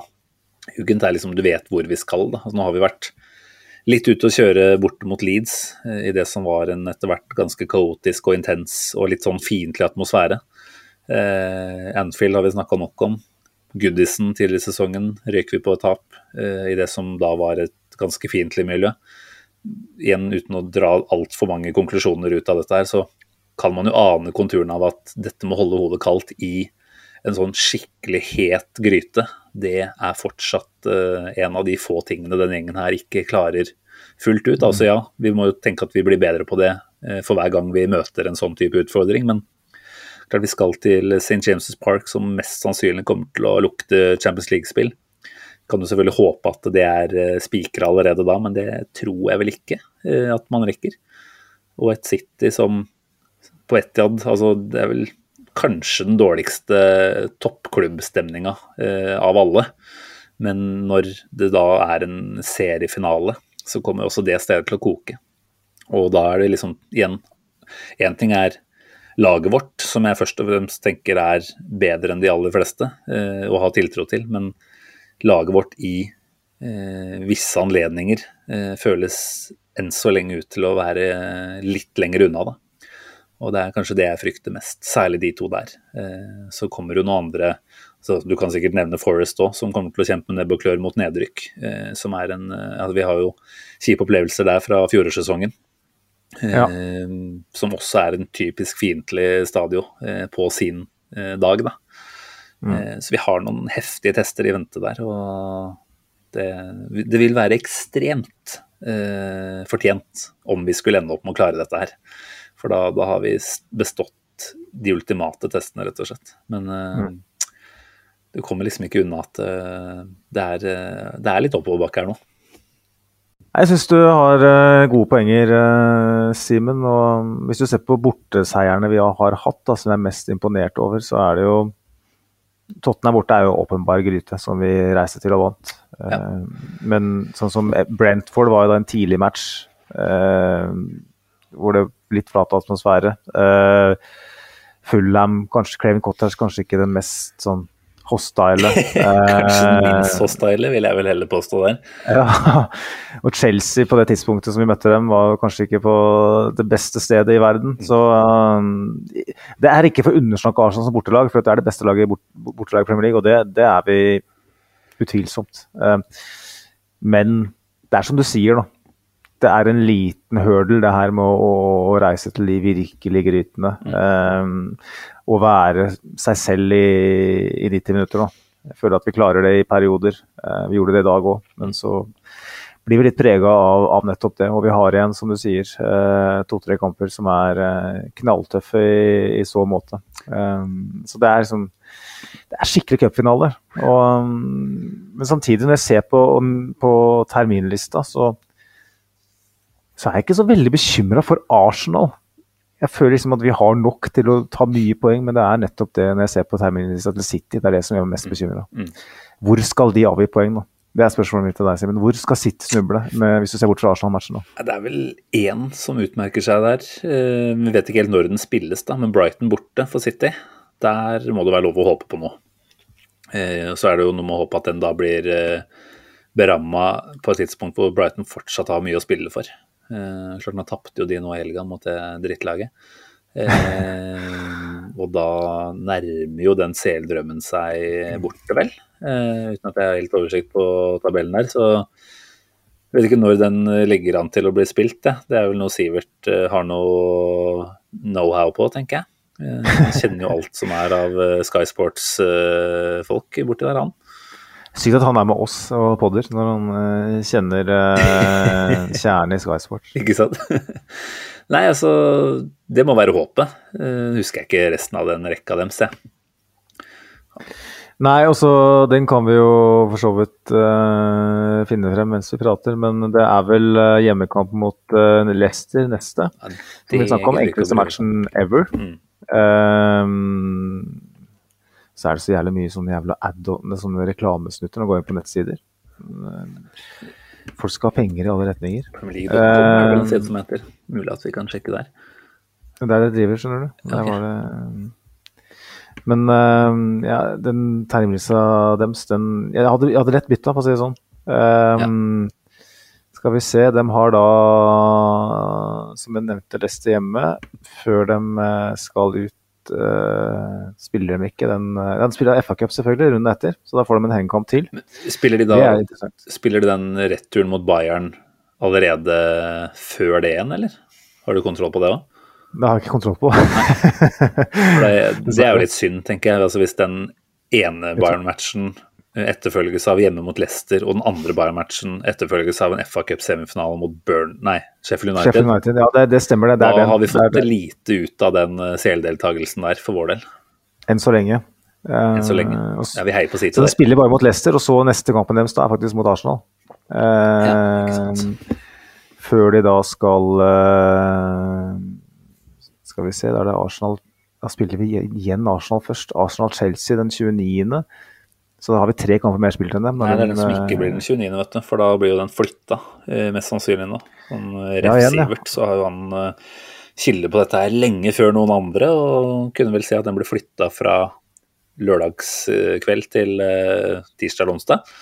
huggent, er liksom du vet hvor vi skal. Da. Altså, nå har vi vært litt ute å kjøre bort mot Leeds i det som var en etter hvert ganske kaotisk og intens og litt sånn fiendtlig atmosfære. Eh, Anfield har vi snakka nok om. Goodison tidligere i sesongen røyk vi på et tap eh, i det som da var et ganske fiendtlig miljø. Igjen uten å dra altfor mange konklusjoner ut av dette her, så kan man jo ane konturene av at dette med å holde hodet kaldt i en sånn skikkelig het gryte, det er fortsatt uh, en av de få tingene den gjengen her ikke klarer fullt ut. Altså ja, vi må jo tenke at vi blir bedre på det uh, for hver gang vi møter en sånn type utfordring, men klart vi skal til St. James' Park, som mest sannsynlig kommer til å lukte Champions League-spill. Kan jo selvfølgelig håpe at det er uh, spikra allerede da, men det tror jeg vel ikke at man rekker. og et City som på Etiad altså Det er vel kanskje den dårligste toppklubbstemninga eh, av alle. Men når det da er en seriefinale, så kommer også det stedet til å koke. Og da er det liksom igjen Én ting er laget vårt, som jeg først og fremst tenker er bedre enn de aller fleste eh, å ha tiltro til. Men laget vårt i eh, visse anledninger eh, føles enn så lenge ut til å være litt lenger unna. da. Og det er kanskje det jeg frykter mest, særlig de to der. Eh, så kommer jo noen andre så Du kan sikkert nevne Forest òg, som kommer til å kjempe med nebb og klør mot nedrykk. Eh, som er en, altså Vi har jo kjipe opplevelser der fra fjorårssesongen. Ja. Som også er en typisk fiendtlig stadion på sin dag. da. Mm. Så vi har noen heftige tester i vente der. og det, det vil være ekstremt eh, fortjent om vi skulle ende opp med å klare dette her. For da, da har vi bestått de ultimate testene, rett og slett. Men uh, mm. du kommer liksom ikke unna at uh, det, er, uh, det, er, litt oppoverbakke her nå. Jeg syns du har gode poenger, Simen. Og hvis du ser på borteseierne vi har hatt, da, som jeg er mest imponert over, så er det jo Tottenham borte er jo åpenbar gryte, som vi reiste til og vant. Ja. Men sånn som Brentford var jo da en tidlig match hvor det er litt flat atmosfære. Uh, Fullham, kanskje Craven Cottage, kanskje ikke den mest sånn hostile. kanskje den eh, minst hostile, vil jeg vel heller påstå der. Ja, og Chelsea på det tidspunktet som vi møtte dem, var kanskje ikke på det beste stedet i verden. Mm. Så um, det er ikke for å undersnakke Arsenal som bortelag, for det er det beste laget bort, bortelag i Premier League, og det, det er vi utvilsomt. Men det er som du sier, da det er en liten hurdle, det her med å, å reise til de virkelig grytene. Mm. Um, og være seg selv i, i 90 minutter. Da. Jeg føler at vi klarer det i perioder. Uh, vi gjorde det i dag òg, men så blir vi litt prega av, av, nettopp det. Og vi har igjen, som du sier, uh, to-tre kamper som er uh, knalltøffe i, i, så måte. Um, så det er liksom det er skikkelig cupfinale. Um, men samtidig, når jeg ser på, på terminlista, så så er jeg ikke så veldig bekymra for Arsenal. Jeg føler liksom at vi har nok til å ta mye poeng, men det er nettopp det når jeg ser på terminlista til City, det er det som gjør meg mest bekymra. Mm. Hvor skal de avgi poeng nå? Det er spørsmålet mitt til deg, Simen. Hvor skal City snuble, med, hvis du ser bort fra Arsenal-matchen nå? Det er vel én som utmerker seg der. Eh, vi vet ikke helt når den spilles, da, men Brighton borte for City. Der må det være lov å håpe på noe. Eh, så er det jo noe med å håpe at den da blir eh, beramma på et tidspunkt hvor Brighton fortsatt har mye å spille for. Eh, klart Nå tapte jo de nå i helga mot det drittlaget. Eh, og da nærmer jo den CL-drømmen seg borte, vel. Eh, uten at jeg har helt oversikt på tabellen der. Så jeg vet ikke når den ligger an til å bli spilt. Det, det er vel noe Sivert eh, har noe know-how på, tenker jeg. Eh, jeg kjenner jo alt som er av eh, Sky Sports-folk borti der, han. Sykt at han er med oss og podder når han uh, kjenner uh, kjernen i Sky Sports. ikke sant? Nei, altså Det må være håpet. Uh, husker jeg ikke resten av den rekka deres, jeg. Nei, også den kan vi jo for så vidt uh, finne frem mens vi prater. Men det er vel uh, hjemmekamp mot uh, Leicester neste. Ja, som vi snakker om enkleste matchen ever. Mm. Um, så er det så jævlig mye sånne jævla add-on, sånne reklamesnutter når du går inn på nettsider. Folk skal ha penger i alle retninger. Det som heter. Mulig at vi kan sjekke der. Det er det driver, skjønner du. Okay. Det, men uh, ja, den terminlista deres, den Jeg hadde, jeg hadde lett bytta, for å si det sånn. Um, ja. Skal vi se, de har da, som jeg nevnte, Leicester hjemme før de skal ut uh, spiller de ikke den uh, De spiller FA-cup selvfølgelig runden etter, så da får de en hengekamp til. Spiller de da spiller de den returen mot Bayern allerede før det igjen, eller? Har du kontroll på det òg? Det har jeg ikke kontroll på. det, det, er jo litt synd, tenker jeg. Altså, hvis den ene Bayern-matchen Eh, etterfølges av hjemme mot Leicester og den andre Bayern-matchen etterfølges av en FA Cup-semifinale mot Burn... Nei, Sheffield United. Sheffield United ja, det, det, stemmer, det. det da den, har vi fått det lite ut av den eh, CL-deltakelsen der, for vår del. Enn så lenge. Enn så lenge. Eh, ja, vi heier på siden Så de spiller bare mot Leicester, og så neste kampen deres da er faktisk mot Arsenal. Ja, før de da skal Skal vi se, da er det Arsenal Da spiller vi igjen Arsenal først. Arsenal-Chelsea den 29. Så da har vi tre kamper mer spilt enn dem. Nei, det er den som ikke eh, blir den 29., vet du. For da blir jo den flytta, eh, mest sannsynlig nå. Sånn, eh, Ref ja, igjen, Sivert, ja. så har jo han kilde på dette her lenge før noen andre, og kunne vel si at den ble flytta fra lørdagskveld til tirsdag eller onsdag.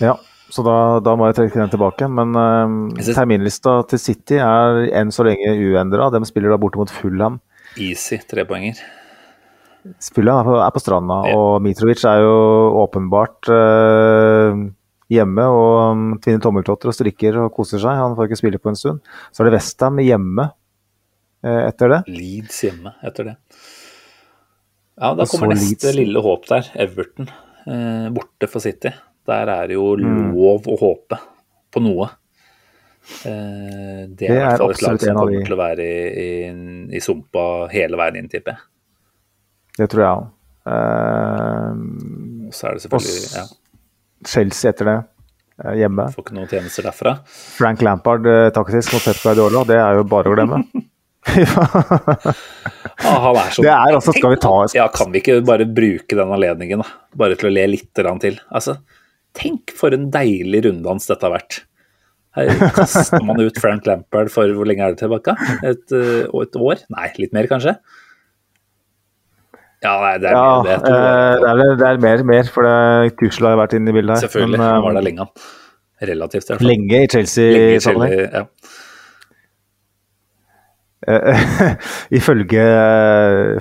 Ja, så da, da, må jeg trekke den tilbake. Men uh, terminlista til City er enn så lenge uendra. De spiller da borte mot Fulham. Easy tre poenger Spillan er, er på, stranda, ja. og Mitrovic er jo åpenbart eh, hjemme og um, tvinner tommeltotter og strikker og koser seg. Han får ikke spille på en stund. Så er det Westham hjemme eh, etter det. Leeds hjemme etter det. Ja, da kommer neste Leeds. lille håp der. Everton eh, borte for City. Der er det jo mm. lov mm. å håpe på noe. Eh, det, det er i hvert fall et lag som kommer til å være i, i, i sumpa hele veien inn, tipper jeg. Det tror jeg òg. Uh, så er det eh, selvfølgelig ja. Chelsea etter det, uh, hjemme. Får ikke noen tjenester derfra. Frank Lampard eh, uh, taktisk mot Pep Guardiola, det er jo bare å glemme. ah, han er så det er altså, skal vi ta ja, Kan vi ikke bare bruke den anledningen da? bare til å le litt til? Altså, tenk for en deilig runddans dette har vært. Her kaster man ut Frank Lampard for hvor lenge er det tilbake? Et, et år? Nei, litt mer kanskje? Ja, nei, det er, ja, det, jeg jeg det, er, eh, det er, mer, mer, for det, Tuchel har vært inne i bildet her. Selvfølgelig, men, han var eh, der lenge. Relativt, i hvert fall. Lenge i Chelsea-sammenheng. Chelsea, ja. Eh, ifølge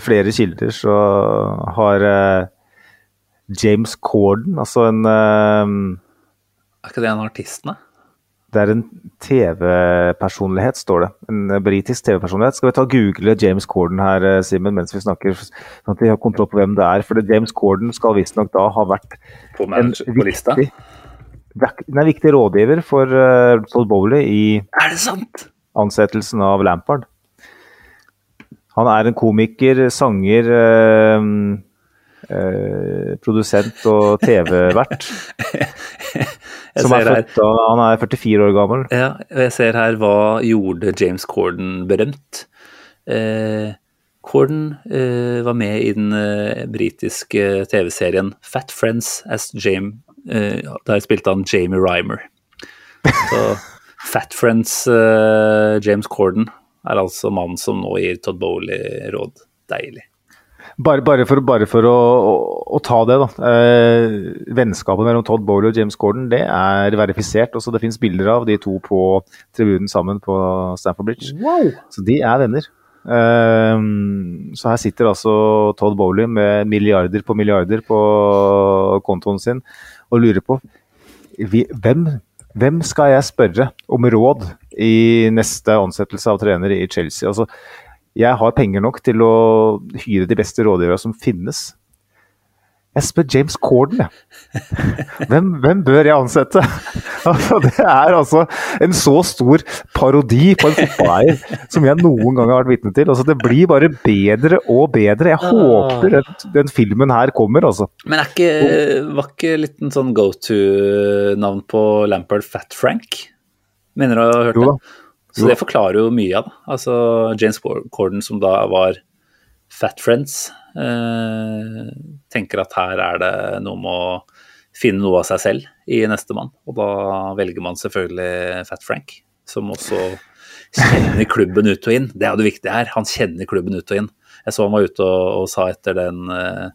flere kilder så har James Corden, altså en Er ikke det en av artistene? Det er en TV-personlighet, står det. En eh, britisk TV-personlighet. Skal vi ta google James Corden her, eh, Simen, mens vi snakker? Sånn at vi har kontroll på hvem det er. For James Corden skal visstnok da ha vært på en viktig, en viktig rådgiver for eh, uh, Todd Bowley i ansettelsen av Lampard. Han er en komiker, sanger, uh, Eh, produsent og TV-vert. som er født da Han er 44 år gammel. Ja, og jeg ser her hva gjorde James Corden berømt. Eh, Corden eh, var med i den eh, britiske eh, TV-serien Fat Friends as Jame eh, Der spilte han Jamie Rymer. Så Fat Friends James Corden er altså mannen som nå gir Todd Bowley råd. Deilig. Bare, bare, for, bare, for, å, å, å ta det, da. Eh, vennskapet mellom Todd Bowley og James Gordon det er verifisert. Også det fins bilder av de to på tribunen sammen på Stamford Bridge. Wow. Så de er venner. Eh, så her sitter altså Todd Bowley med milliarder på milliarder på kontoen sin og lurer på hvem, hvem skal jeg spørre om råd i neste ansettelse av trener i Chelsea? Altså, jeg har penger nok til å hyre de beste rådgiverne som finnes. Jeg spør James Corden, jeg. Hvem, hvem, bør jeg ansette? Altså, det er altså en så stor parodi på en fotballeier som jeg noen gang har vært vitne til. Altså, det blir bare bedre og bedre. Jeg håper at den filmen her kommer, altså. Men er ikke, var ikke litt en sånn go to-navn på Lampard Fat Frank? Mener du å ha hørt det? Jo da. Så det forklarer jo mye av det. Altså James Corden, som da var Fat Friends, eh, tenker at her er det noe med å finne noe av seg selv i neste mann, Og da velger man selvfølgelig Fat Frank, som også kjenner klubben ut og inn. Det er jo det viktige her, han kjenner klubben ut og inn. Jeg så han var ute og, og sa etter den eh,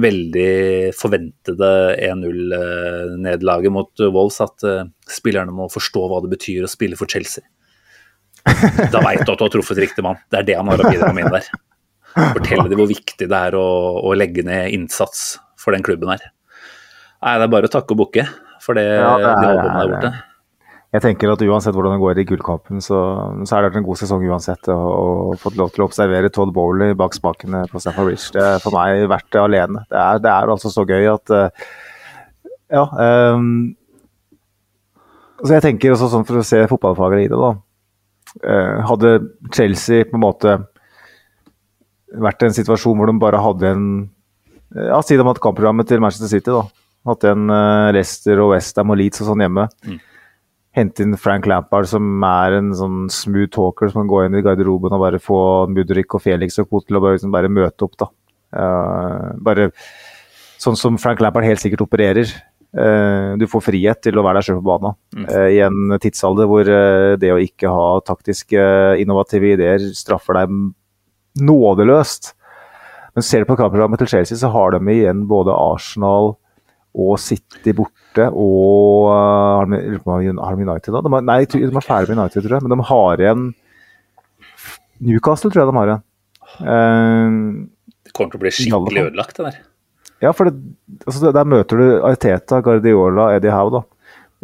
veldig forventede 1-0-nederlaget eh, mot Wolves at eh, spillerne må forstå hva det betyr å spille for Chelsea. Da veit du at du har truffet riktig mann. Det er det han har å bidra med inn der. Fortelle dem hvor viktig det er å, å, legge ned innsats for den klubben her. Nei, det er bare å takke og bukke for det, ja, det er, de holder med der borte. Jeg tenker at uansett hvordan det går i gullkampen, så, så er det en god sesong uansett. Å få lov til å observere Todd Bowley bak spakene på Stafford Ridge, det er for meg verdt det alene. Det er, det er altså så gøy at eh, Ja. Um, så jeg tenker også sånn for å se fotballfaget i det, da Eh, hadde Chelsea på en måte vært i en situasjon hvor de bare hadde en eh, ja, Si de hadde kampprogrammet til Manchester City, da. Hatt en eh, Leicester og Westham og Leeds og sånn hjemme. Mm. Hente inn Frank Lampard, som er en sånn smooth talker som kan gå inn i garderoben og bare få Mudrik og Felix og Co. til å bare, liksom, bare møte opp, da. Uh, bare sånn som Frank Lampard helt sikkert opererer. Uh, du får frihet til å være deg sjøl på banen mm. uh, i en tidsalder hvor det å ikke ha taktiske, innovative ideer straffer deg nådeløst. Men ser du på kampprogrammet til Chelsea, så har de igjen både Arsenal og City borte og Har de United da? De har, nei, de er ferdig med United, tror jeg. Men de har igjen Newcastle, tror jeg de har igjen. Det kommer til å bli skikkelig ødelagt, det der. Ja, for det, altså, der møter du Arteta, Guardiola, Eddie Howe. da.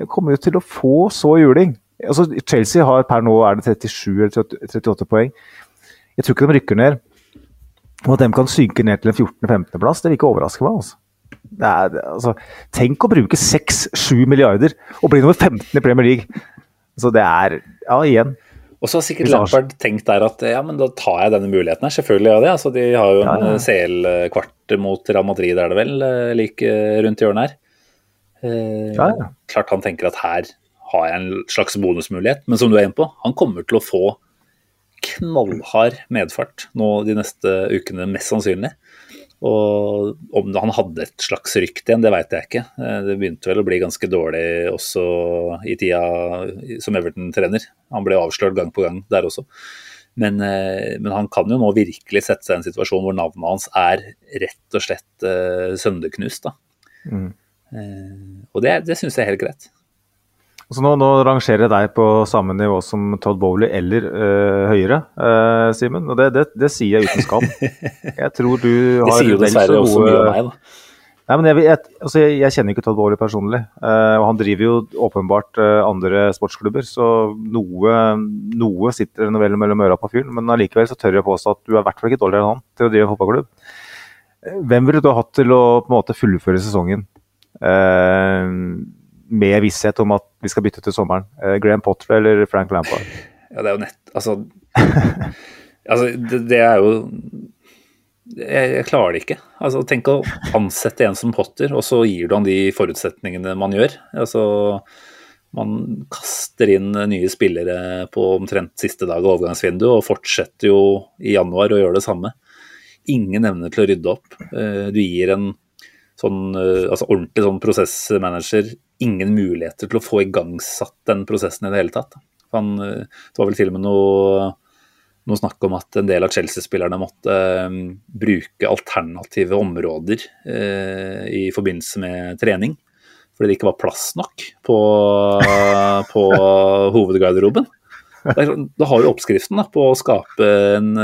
De kommer jo til å få så juling. Altså, Chelsea har per nå er det 37 eller 38 poeng. Jeg tror ikke de rykker ned. Og at de kan synke ned til en 14.-15.-plass, det vil ikke overraske meg. altså. Er, altså, tenk å bruke 6-7 milliarder og bli nummer 15 i Premier League. Så det er Ja, igjen. Og så har sikkert Lampard tenkt der at ja, men da tar jeg denne muligheten her. Selvfølgelig gjør ja, det. Altså, de har jo en ja, ja. CL-kvart mot Real Madrid, er det vel, eh, like rundt hjørnet her. Eh, ja, ja. Klart han tenker at her har jeg en slags bonusmulighet, men som du er inne på, han kommer til å få knallhard medfart nå de neste ukene, mest sannsynlig. Og om han hadde et slags rykte igjen, det veit jeg ikke. Eh, det begynte vel å bli ganske dårlig også i tida som Everton-trener. Han ble avslørt gang på gang der også. Men, eh, men, han kan jo nå virkelig sette seg i en situasjon hvor navnet hans er rett og slett uh, sønderknust. Mm. Uh, og det, det syns jeg er helt greit. Så nå, nå, rangerer jeg deg på samme nivå som Todd Bowley eller øh, høyere, øh, Simen. Og det, det, det, sier jeg uten skam. Jeg tror du har Det sier jo dessverre også mye om meg, da. Nei, men jeg, jeg, altså jeg, jeg, kjenner ikke Todd Bowley personlig. Uh, og Han driver jo åpenbart uh, andre sportsklubber, så noe, noe sitter vel mellom øra på fyren. Men allikevel så tør jeg påstå at du er i hvert fall ikke dårligere enn han til å drive fotballklubb. Hvem ville du ha hatt til å på en måte fullføre sesongen? Uh, med visshet om at vi skal bytte til sommeren. Eh, Graham Potter eller Frank Lampard? Ja, det er jo nett Altså, altså det, det, er jo jeg, jeg, klarer det ikke. Altså, Tenk å ansette en som Potter, og så gir du han de forutsetningene man gjør. Altså, man kaster inn nye spillere på omtrent siste dag av overgangsvinduet, og fortsetter jo i januar å gjøre det samme. Ingen evne til å rydde opp. Eh, du gir en sånn, eh, altså ordentlig sånn prosessmanager ingen muligheter til å få igangsatt den prosessen i det hele tatt. Han, eh, det var vel til og med noe, noe snakk om at en del av Chelsea-spillerne måtte um, bruke alternative områder uh, i forbindelse med trening. Fordi det ikke var plass nok på, på hovedgarderoben. Sånn, da har du oppskriften da, på å skape en,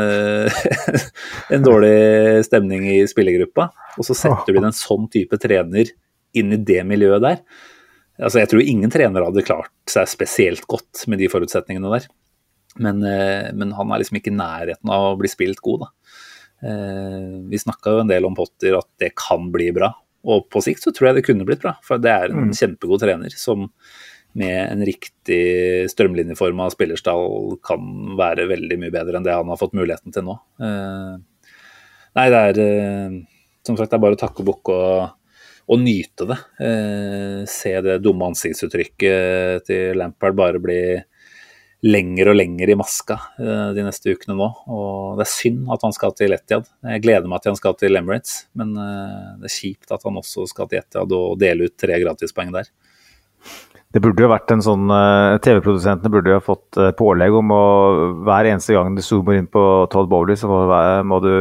en dårlig stemning i spillergruppa. Og så setter du inn en sånn type trener inn i det miljøet der. Altså, jeg tror ingen trenere hadde klart seg spesielt godt med de forutsetningene der. Men, eh, men han er liksom ikke i nærheten av å bli spilt god, da. Eh, vi snakka jo en del om Potter, at det kan bli bra. Og på sikt så tror jeg det kunne blitt bra, for det er en mm. kjempegod trener som med en riktig strømlinjeforma spillerstall kan være veldig mye bedre enn det han har fått muligheten til nå. Eh, nei, det er som sagt det er bare å takke og bukke og og nyte det. Eh, se det dumme ansiktsuttrykket til Lampard bare bli lenger og lenger i maska eh, de neste ukene nå. Og det er synd at han skal til Etiad. Jeg gleder meg til han skal til Emirates, men eh, det er kjipt at han også skal til Etiad og dele ut tre gratispoeng der. Det burde jo vært en sånn TV-produsentene burde jo ha fått pålegg om å hver eneste gang du zoomer inn på Todd Bowley, så må du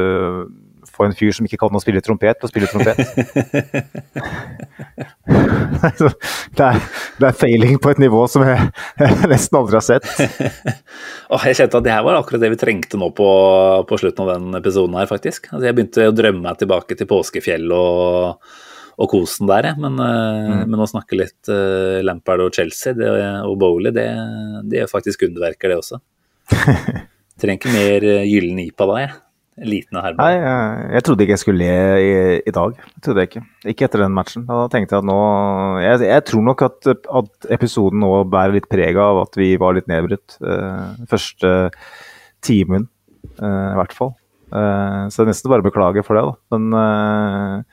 få en fyr som ikke kan å spille trompet, til å spille trompet. det, er, det, er, failing på et nivå som jeg, jeg nesten aldri har sett. oh, jeg kjente at det her var akkurat det vi trengte nå på, på slutten av den episoden her, faktisk. Altså, jeg begynte å drømme meg tilbake til påskefjell og, og kosen der, men, eh, mm. men å snakke litt uh, Lampard og Chelsea det, og Bowley, det, det er faktisk underverker, det også. Trenger ikke mer uh, gyllen IPA da, jeg. Liten og Nei, jeg, jeg, trodde ikke jeg skulle le i, i, dag. Jeg trodde jeg ikke. Ikke etter den matchen. Da tenkte jeg at nå Jeg, jeg tror nok at, at, episoden nå bærer litt preg av at vi var litt nedbrutt. Uh, første timen, uh, i hvert fall. Uh, så det er nesten bare å beklage for det, da. Men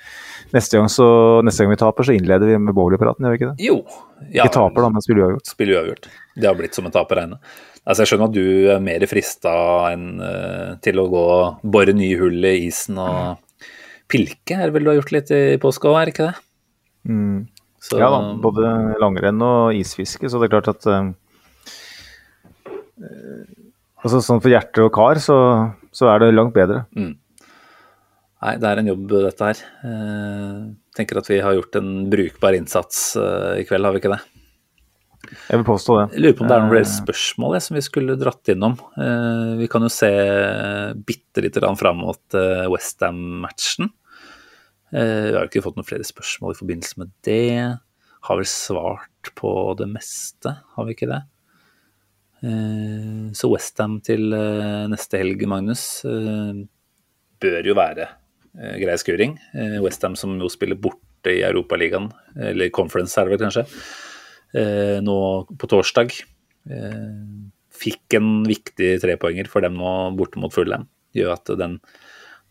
neste, gang så, neste gang vi taper, så innleder vi med bowlingpraten, gjør vi ikke det? Jo. Ja, Ikke taper, da, men spiller uavgjort. Spiller uavgjort. Det har blitt som et tap å regne. Altså, jeg skjønner at du er mer frista enn uh, til å gå og bore nye hull i isen og pilke, er det vel du har gjort litt i påska òg, er det ikke det? Mm. Så, Ja da, både langrenn og isfiske, så det er klart at eh, altså Sånn for hjerte og kar, så, så er det langt bedre. Nei, det er en jobb, dette her. Uh, tenker at vi har gjort en brukbar innsats i kveld, har vi ikke det? Jeg vil påstå det. Jeg lurer på om det er noen Eh, flere spørsmål jeg, som vi skulle dratt innom. Eh, vi kan jo se bitte lite grann fram mot uh, Westham-matchen. Eh, vi har jo ikke fått noen flere spørsmål i forbindelse med det. Har vel svart på det meste, har vi ikke det? Eh, så Westham til eh, neste helg, Magnus, eh, bør jo være eh, grei skuring. Eh, Westham som jo spiller borte i Europaligaen, eller Conference er det vel kanskje eh, nå på torsdag. Eh, fikk en viktig trepoenger for dem nå borte mot Fulham. Gjør at den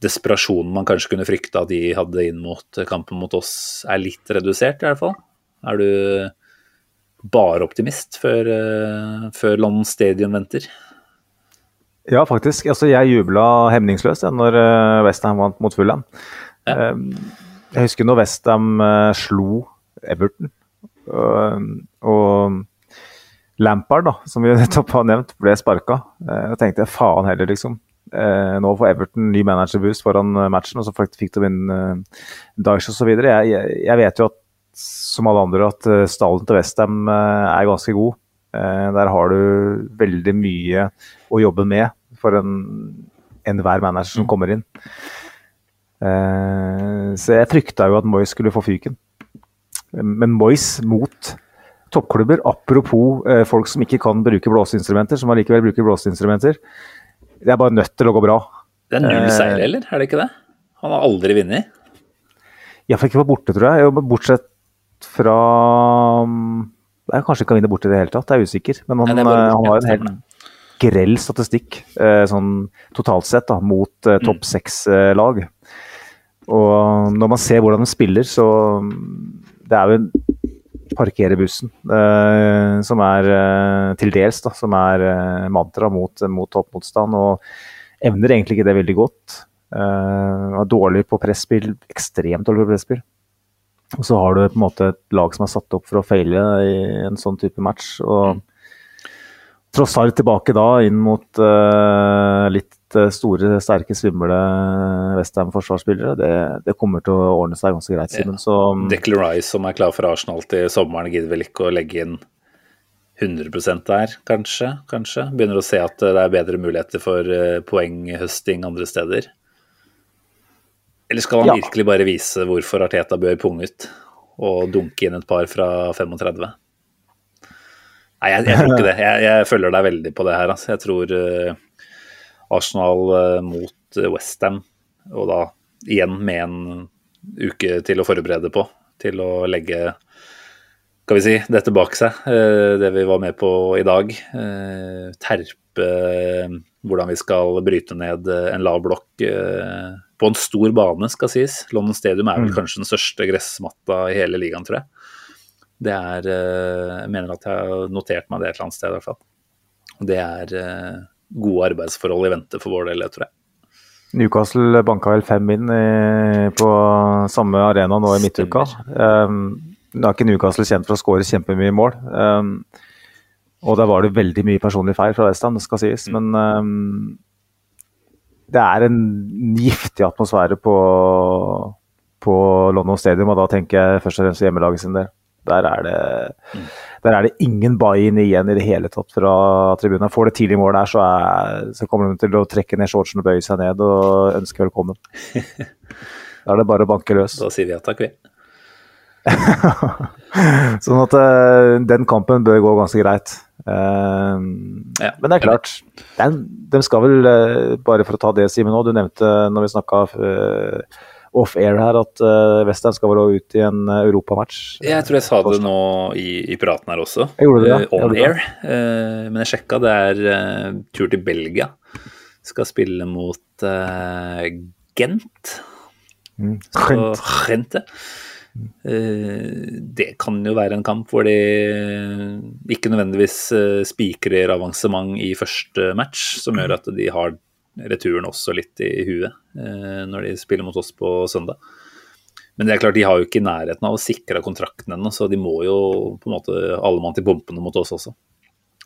desperasjonen man kanskje kunne frykte at de hadde inn mot kampen mot oss, er litt redusert, i hvert fall. Er du bare optimist før, eh, før London Stadium venter? Ja, faktisk. Altså, jeg jubla hemningsløst ja, når uh, Westham vant mot Fulham. Ja. Um, jeg husker når Westham slo Everton. Uh, og Lampard, da, som vi nettopp har nevnt, ble sparka. Jeg da tenkte jeg faen heller, liksom. Uh, nå får Everton ny managerboost foran uh, matchen, og så fikk de inn Dyche osv. Jeg, jeg, jeg vet jo at som alle andre at stallen til Westham er ganske god. Der har du veldig mye å jobbe med for en enhver manager som kommer inn. Så jeg frykta jo at Moyes skulle få fyken. Men Moyes mot toppklubber, apropos eh, folk som ikke kan bruke blåseinstrumenter, som allikevel bruker blåseinstrumenter, det er bare nødt til å gå bra. Det er null Eh, eller? Er det ikke det? Han har aldri vunnet. Iallfall ikke på borte, tror jeg. Bortsett fra Jeg kanskje ikke kan vinne borte i det hele tatt, jeg er usikker. Men han, Nei, bare eh, han har en helt grell statistikk eh, sånn totalt sett da, mot Mm. eh, topp seks-lag. Og når man ser hvordan de spiller, så Det er jo en parkere bussen, eh, som er eh, til dels da, som er eh, mantra mot, mot toppmotstand. Og evner egentlig ikke det veldig godt. Eh, er dårlig på presspill, ekstremt dårlig på presspill. Og så har du på en måte et lag som er satt opp for å feile i en sånn type match. Og tross alt tilbake da inn mot eh, litt store, sterke, svimle Westham-forsvarsspillere. Det, det kommer til å ordne seg ganske greit, Simen. Så Declan Rice som er klar for Arsenal til sommeren, gidder vel ikke å legge inn 100% der, kanskje? kanskje. Begynner å se at det er bedre muligheter for eh, poenghøsting andre steder. Eller skal han Ja. virkelig bare vise hvorfor Arteta bør punge ut og dunke inn et par fra 35? Nei, jeg, jeg tror ikke det. Jeg, jeg følger deg veldig på det her. Altså. Jeg tror eh, Arsenal eh, mot Westham, og da igjen med en uke til å forberede på, til å legge skal vi si, dette bak seg, eh, det vi var med på i dag. eh, Terpe eh, hvordan vi skal bryte ned eh, en lav blokk eh, på en stor bane, skal sies. London Stadium er vel kanskje den største gressmatta i hele ligaen, tror jeg. Det er eh, Jeg mener at jeg har notert meg det et eller annet sted, i hvert fall. Det er eh, gode arbeidsforhold i vente for vår del, jeg tror jeg. Newcastle banka vel fem inn i, på samme arena nå i midtuka. Um, da er ikke Newcastle kjent for å skåre kjempemye mål. Um, og der var det veldig mye personlig feil fra Westham, skal sies. Men um, det er en giftig atmosfære på, på London Stadium, og da tenker jeg først og fremst hjemmelaget sin del. Der er det, der er det ingen buy-in igjen i det hele tatt fra tribunen. Får det tidlig mål der, så, er, så kommer de til å trekke ned shortsen og bøye seg ned og ønske velkommen. Da er det bare å banke løs. Da sier vi ja takk, vi. Sånn at uh, den kampen bør gå ganske greit. Uh, Ja. Men det er klart, er, de skal vel, uh, bare for å ta det Simen du nevnte når vi snakka off-air her at uh, Western skal vel også ut i en uh, europamatch. Jeg tror jeg sa det nå i, i praten her også. Jeg gjorde det, eh, ja. on-air. Uh, men jeg sjekka, det er uh, tur til Belgia. Skal spille mot Gent. Mm. Så, Gente. Eh, det kan jo være en kamp hvor de ikke nødvendigvis spikrer avansement i første match, som gjør at de har returen også litt i huet eh, når de spiller mot oss på søndag. Men det er klart, de har jo ikke i nærheten av å sikre kontrakten ennå, så de må jo på en måte alle mann til pumpene mot oss også.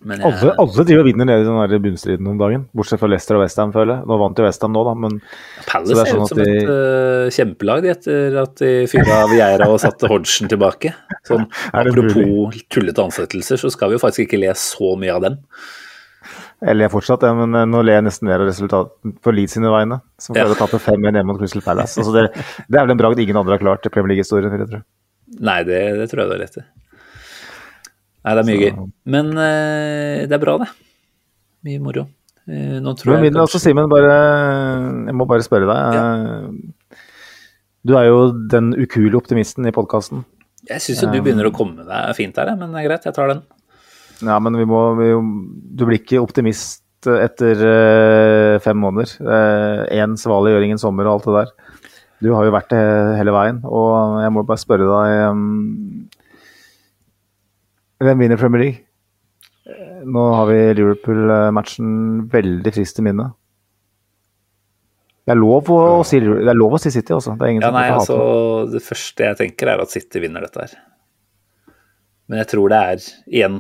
Men jeg, Alle, alle driver og vinner nede i den der bunnstriden om dagen, bortsett fra Leicester og Westham, føler jeg. Nå vant jo Westham nå, da, men Palace er ser sånn ut som de- et uh, kjempelag etter at de fyra Vieira og satte Hodgson tilbake. Sånn, det apropos tullete ansettelser, så skal vi jo faktisk ikke le så mye av dem. Jeg ler fortsatt, ja, men eh, nå ler jeg nesten mer av resultatet på Leeds sine vegne. Som Ja. klarer å tape 5-1 hjemme mot Crystal Palace. Altså det, det er vel en bragd ingen andre har klart i Premier League-historien, vil jeg tro. Nei, det, det tror jeg du har rett i. Nei, det er mye Så- gøy. Men uh, det er bra, det. Mye moro. Uh, nå tror Men jeg kanskje Simen, bare, jeg må bare spørre deg. Ja. Du er jo den ukuelige optimisten i podkasten. Jeg syns jo du begynner å komme deg fint her, men det er greit, jeg tar den. Ja, men vi må, vi, du blir ikke optimist etter uh, fem måneder. Én svale gjør ingen sommer og alt det der. Du har jo vært det hele veien, og jeg må bare spørre deg um, Hvem vinner Premier League? Eh, Nå har vi Liverpool-matchen veldig frist i minne. Det er lov å, si, det er lov å si City, altså. Det er Ja, nei, altså, det. det første jeg tenker er at City vinner dette her. Men jeg tror det er igjen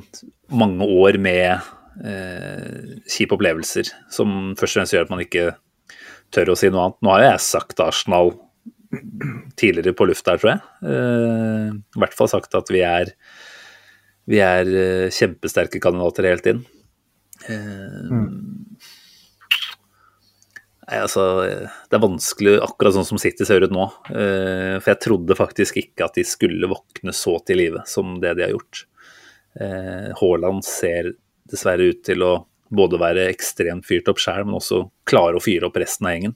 mange år med eh, kjipe opplevelser som først og fremst gjør at man ikke tør å si noe annet. Nå har jo jeg sagt Arsenal tidligere på lufta her, tror jeg. Eh, I hvert fall sagt at vi er, vi er eh, kjempesterke kandidater helt inn. Eh, Nei, altså, Det er vanskelig, akkurat sånn som City ser ut nå. Eh, For jeg trodde faktisk ikke at de skulle våkne så til live som det de har gjort. Eh, Haaland ser dessverre ut til å både være ekstremt fyrt opp sjøl, men også klare å fyre opp resten av gjengen.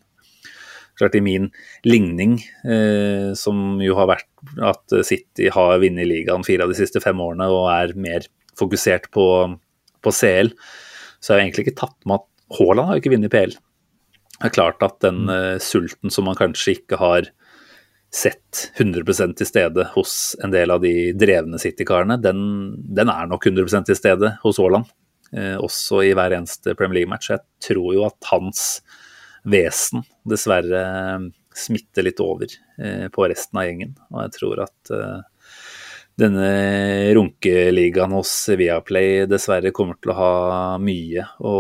Klart I min ligning, eh, som jo har vært at City har vunnet ligaen fire av de siste fem årene og er mer fokusert på, på CL, så har jeg egentlig ikke tatt med at Haaland har ikke vunnet PL. Det er klart at den uh, sulten som man kanskje ikke har sett 100 til stede hos en del av de drevne City-karene, den, den er nok 100 til stede hos Haaland. Uh, også i hver eneste Premier League-match. Jeg tror jo at hans vesen dessverre eh, smitter litt over uh, på resten av gjengen. Og jeg tror at denne runkeligaen hos Viaplay dessverre kommer til å ha mye å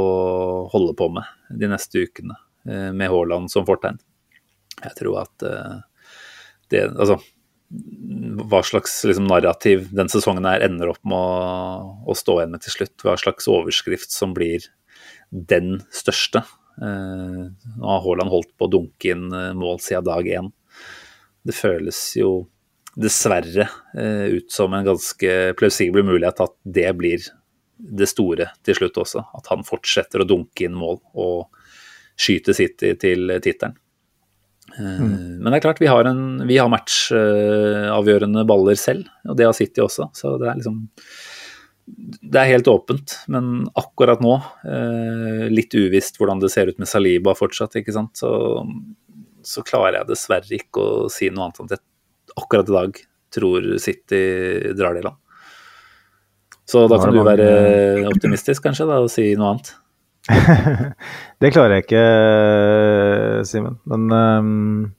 holde på med de neste ukene, med Haaland som fortegn. Jeg tror at eh, det Altså, hva slags liksom, narrativ den sesongen her ender opp med å, å stå igjen med til slutt. Hva slags overskrift som blir den største. Eh, nå har Haaland holdt på å dunke inn eh, mål siden dag én. Det føles jo dessverre eh, ut som en ganske plausibel mulighet at det blir det store til slutt også. At han fortsetter å dunke inn mål og skyte City til tittelen. Mm. Men det er klart, vi har, en, vi har matchavgjørende baller selv, og det har City også. Så det er liksom Det er helt åpent, men akkurat nå, eh, litt uvisst hvordan det ser ut med Saliba fortsatt, ikke sant, så, så klarer jeg dessverre ikke å si noe annet enn at jeg akkurat i dag tror City drar det i land. Så da kan du være optimistisk, kanskje, da, og si noe annet. Det klarer jeg ikke, Simen. Men um,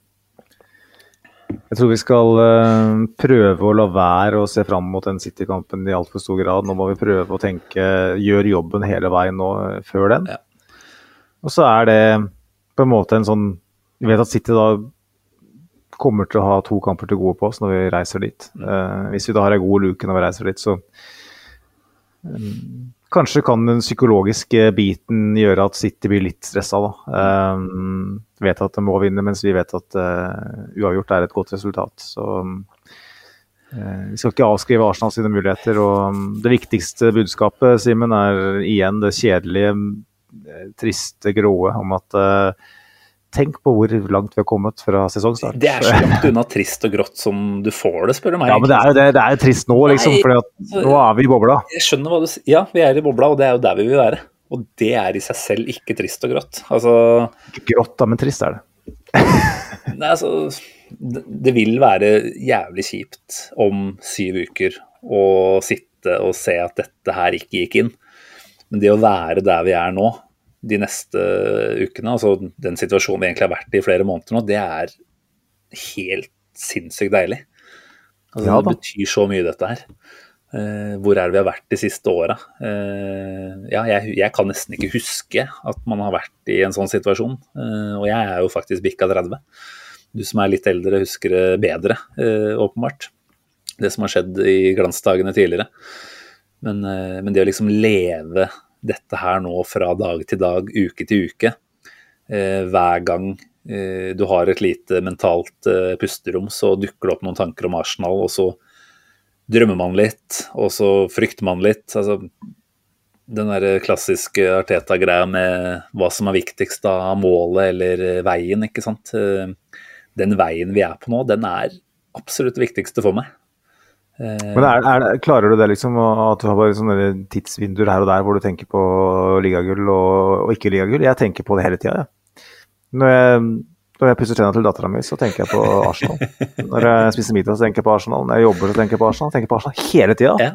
jeg tror vi skal ehm, prøve å la være å se fram mot den City-kampen i altfor stor grad. Nå må vi prøve å tenke gjør jobben hele veien nå eh, før den. Ja. Og så er det på en måte en sånn Vi vet at City da kommer til å ha to kamper til gode på oss når vi reiser dit. Uh, hvis vi da har ei god luke når vi reiser dit, så Kanskje kan den psykologiske biten gjøre at City blir litt stressa. Da. Um, vet at de må vinne, mens vi vet at uh, uavgjort er et godt resultat. Så um, Vi skal ikke avskrive Arsenal sine muligheter. og um, Det viktigste budskapet Simen, er igjen det kjedelige, eh, triste, gråe om at uh, Tenk på hvor langt vi har kommet fra sesongstart. Det er så langt unna trist og grått som du får det, spør du meg. Ja, men det er jo det, det er trist nå, liksom. For nå er vi i bobla. Jeg skjønner hva du sier. Ja, vi er i bobla, og det er jo der vi vil være. Og det er i seg selv ikke trist og grått. Altså, Ikke grått, da, men trist er det. nei, altså det, det vil være jævlig kjipt om syv uker å sitte og se at dette her ikke gikk inn. Men det å være der vi er nå, de neste ukene, altså den situasjonen vi egentlig har vært i i flere måneder nå, det er helt sinnssykt deilig. Altså, Ja det betyr så mye, dette her. Uh, hvor er det vi har vært de siste åra? Uh, ja, jeg, jeg kan nesten ikke huske at man har vært i en sånn situasjon. Uh, og jeg er jo faktisk bikka 30. Du som er litt eldre, husker det bedre, åpenbart. Det som har skjedd i glansdagene tidligere. Men, men det å liksom leve dette her nå fra dag til dag, uke til uke, eh, hver gang eh, du har et lite mentalt eh, pusterom, så dukker det opp noen tanker om Arsenal, og så drømmer man litt, og så frykter man litt. Altså, den der klassiske Arteta-greia med hva som er viktigst av målet eller veien, ikke sant. Den veien vi er på nå, den er absolutt viktigste for meg. Eh, Men er, er, klarer du det, liksom, at du har bare sånne tidsvinduer her og der hvor du tenker på ligagull og, og ikke ligagull? Jeg tenker på det hele tida, jeg. Når jeg, når jeg pusser tenna til dattera mi, så tenker jeg på Arsenal. Når jeg spiser middag, så tenker jeg på Arsenal. Når jeg jobber, så tenker jeg på Arsenal. Jeg tenker på Arsenal hele tida. Ja.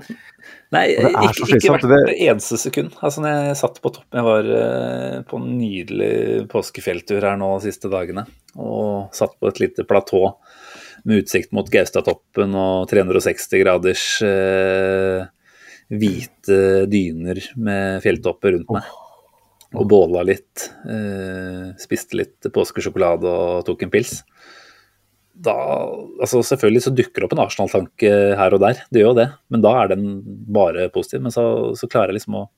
Nei, ikke, ikke hvert det- eneste sekund. Altså, når jeg satt på toppen Jeg var uh, på en nydelig påskefjelltur her nå de siste dagene. Og satt på et lite platå med utsikt mot Gaustatoppen og 360 graders eh, hvite dyner med fjelltopper rundt meg. Og båla litt. Eh, spiste litt påskesjokolade og tok en pils da altså Selvfølgelig så dukker det opp en Arsenal-tanke her og der, det gjør jo det. Men da er den bare positiv. Men så, så klarer jeg liksom å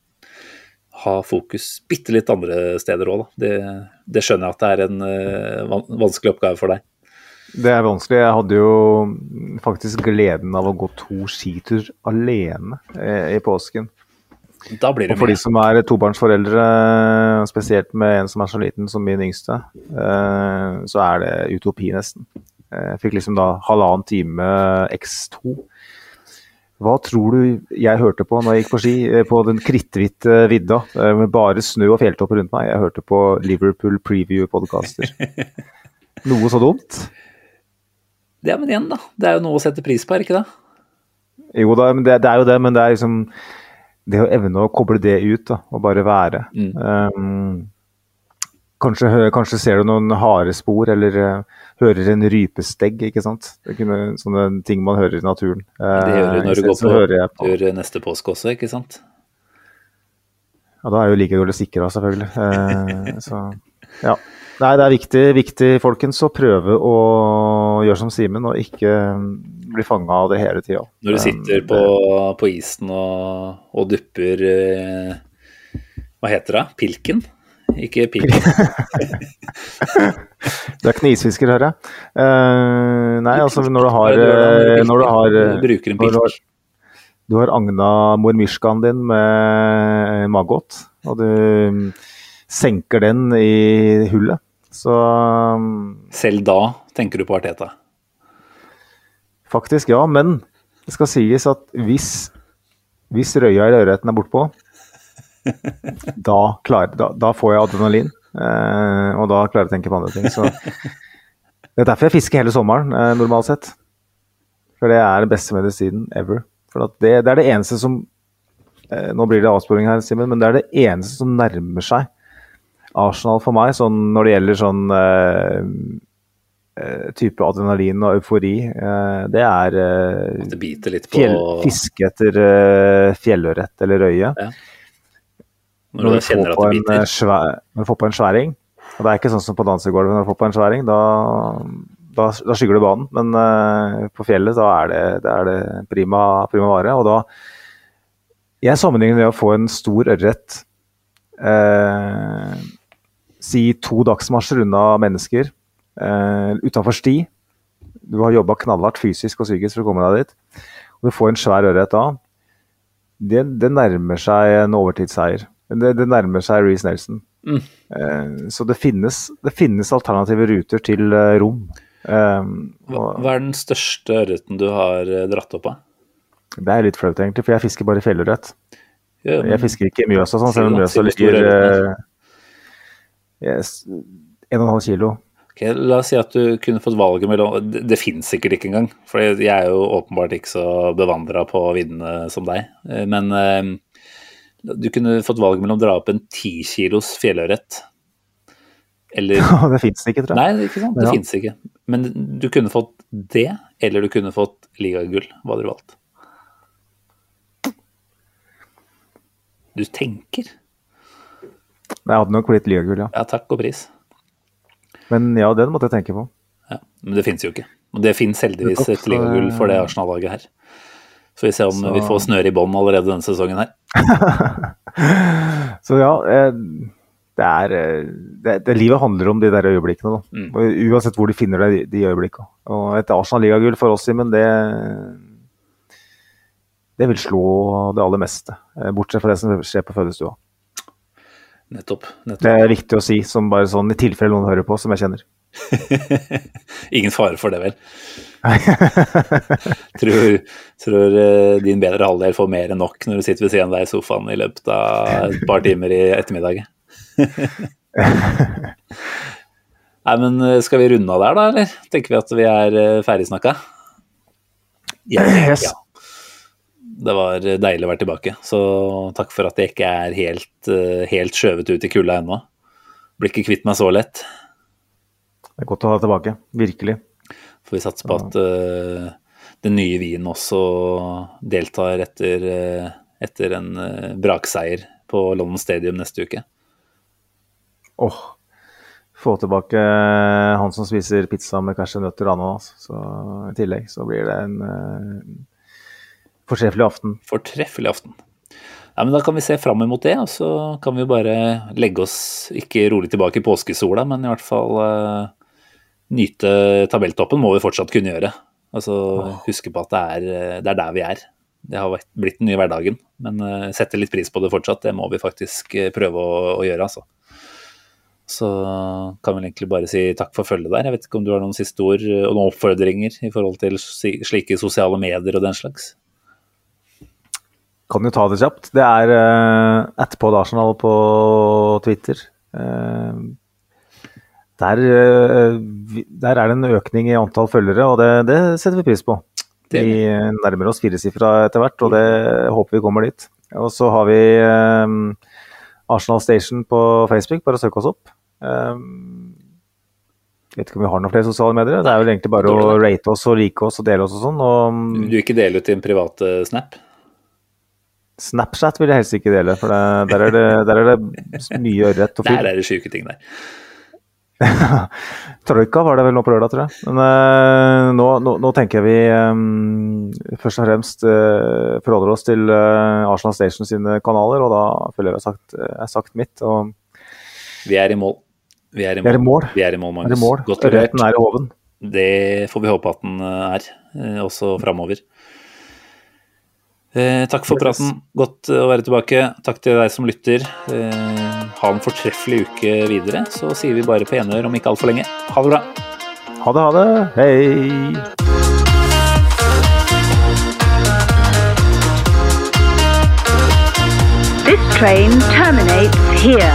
ha fokus bitte litt andre steder òg, da. Det, det skjønner jeg at det er en uh, vanskelig oppgave for deg. Det er vanskelig. Jeg hadde jo faktisk gleden av å gå to skitur alene eh, i påsken. Da blir det Og for de som er tobarnsforeldre, spesielt med en som er så liten som min yngste, eh, så er det utopi nesten. Eh, Jeg fikk liksom da halvannen time X2. Hva tror du jeg hørte på når jeg gikk på ski på den kritthvite vidda med bare snø og fjelltopper rundt meg? Jeg hørte på Liverpool preview-podkaster. Noe så dumt? Ja, men igjen, da. Det er jo noe å sette pris på, er ikke det? Jo da, men det, det er jo det, men det er liksom Det å evne å koble det ut da, og bare være. Um, kanskje, kanskje ser du noen harespor, eller uh, hører en rypestegg, ikke sant. Det kunne, sånne ting man hører i naturen. Det gjør du Eh, når du går på på tur neste påske også, ikke sant? Ja, da er jo like dårlig sikra, selvfølgelig. Uh, så ja. Nei, det er viktig, viktig, folkens, å prøve å gjøre som Simen, og ikke mm, bli fanga av det hele tida. Når du sitter på, på isen og, og dupper eh, Hva heter det? Pilken? Ikke pilken. Du er knisfisker, hører jeg. Uh, nei, altså når du har, eh, når du har bruker en når du har, pilk. du har agna mormishkaen din med maggot, og du senker den i hullet, så mm, Selv da tenker du på Arteta. faktisk ja. Men det skal sies at hvis, hvis røya i ørreten er bortpå, da, klarer, da, da får jeg adrenalin. Eh, og da klarer jeg å tenke på andre ting. Så. Det er derfor jeg fisker hele sommeren, eh, normalt sett. For det er den beste medisinen ever. For det, det er det eneste som eh, Nå blir det avsporing her, Simen, men det er det eneste som nærmer seg Arsenal for meg, sånn når det gjelder sånn eh, eh, type adrenalin og eufori. Eh, det er eh, Det biter litt på fjell, fiske etter uh, fjellørret eller røye. når du Når du, at det en, biter. svær, når du får på en sværing. Og det er ikke sånn som på dansegulvet når du får på en sværing. Da, da, da skygger du banen. Men på fjellet da er det, det, er det prima, prima vare. Og da Jeg sammenligner det å få en stor ørret eh, Si to dagsmarsjer unna mennesker, eh, utafor sti. Du har jobba knallhardt fysisk og psykisk for å komme deg dit. Og du får en svær ørret da. Det, det nærmer seg en overtidsseier. Det, det nærmer seg Reece Nelson. Mm. Eh, så det finnes, det finnes alternative ruter til eh, rom. Eh, og hva er den største ørreten du har eh, dratt opp av? det er litt flaut, egentlig, for jeg fisker bare fjellørret. Ja, men- Jeg fisker ikke i Mjøsa, sånn, selv om Mjøsa ligger ørret, eh, yes, en og en halv kilo. Ok, La oss si at du kunne fått valget mellom Det, det finnes sikkert ikke engang, for jeg er jo åpenbart ikke så bevandra på viddene som deg. Eh, Men eh, du kunne fått valget mellom å dra opp en ti kilos fjellørret eller det fins ikke, tror jeg. Nei, ikke sant? det Ja. finnes ikke. Men du kunne fått det, eller du kunne fått ligagull. Hva hadde du valgt? Du tenker? Jeg hadde nok blitt ligagull, ja. Ja, takk og pris. Men ja, den måtte jeg tenke på. Ja, men det finnes jo ikke. Og det finnes heldigvis et ligagull for det Arsenal-laget her. Så vi ser om Så- vi får snøre i bånn allerede denne sesongen her. Så ja, eh, det er eh, det, det Livet handler om de der øyeblikkene, da. Mm. Uansett hvor de finner deg de øyeblikkene. Og et Arsenal-ligagull for oss, Simen, det det vil slå det aller meste. eh, Bortsett fra det som skjer på fødestua. Nettopp. Det er viktig å si, som bare sånn i tilfelle noen hører på, som jeg kjenner. Ingen fare for det, vel. tror tror eh, din bedre halvdel får mer enn nok når du sitter ved siden av deg i sofaen i løpet av et par timer i ettermiddag. Nei, men eh, skal vi runde av der, da, eller? Tenker vi at vi er ferdig ferdigsnakka? Ja, ja. Det var deilig å være tilbake, så takk for at jeg ikke er helt, eh, helt skjøvet ut i kulda ennå. Blir ikke kvitt meg så lett. Det er godt å ha deg tilbake. Virkelig. Får vi satse på at uh, den nye Wien også deltar etter, eh, etter en uh, brakseier på London Stadium neste uke. Åh, få tilbake han som spiser pizza med cashewnøtter og ananas. Så I tillegg så blir det en uh, fortreffelig aften. Fortreffelig aften. Ja, men Da kan vi se fram mot det, og så kan vi jo bare legge oss ikke rolig tilbake i påskesola, men i hvert fall uh, nyte tabelltoppen må vi fortsatt kunne gjøre. Altså Huske på at det er, eh, det er der vi er. Det har blitt den nye hverdagen, men uh, sette litt pris på det fortsatt. Det må vi faktisk prøve å, å gjøre, altså. Så kan vel egentlig bare si takk for følget der. Jeg vet ikke om du har noen siste ord og noen oppfordringer i forhold til slike sosiale medier og den slags? Kan jo ta det kjapt. Det er uh, etterpå Arsenal på Twitter. Uh, der, eh, der er det en økning i antall følgere, og det, det setter vi pris på. Vi nærmer oss firesifra etter hvert, og det håper vi kommer dit. Og så har vi eh, Arsenal Station på Facebook, bare søk oss opp. Eh, vet ikke om vi har noen flere sosiale medier. Det er vel egentlig bare å rate oss og like oss og dele oss og sånn. Og Du vil ikke dele ut din private snap? Snapchat vil jeg helst ikke dele, for det, der, er det, der er det mye ørret og Der er det sjuke ting der. Troika var det vel nå på lørdag, tror jeg. Men uh, nå, nå, nå tenker vi um, først og fremst uh, forholder oss til uh, Arsenal Station sine kanaler, og da føler jeg vi har sagt, mitt. Og Vi er i mål. Vi er i mål. Vi er i mål, Vi i Magnus. mål. Godt levert. Ørreten er i håven. Det får vi håpe at den er, også framover. Eh, takk for praten. Godt eh, å være tilbake. Takk til deg som lytter. Eh, ha en fortreffelig uke videre. Så sier vi bare på gjenhør om ikke altfor lenge. Ha det bra. Ha det, ha det. Hei! This train terminates here.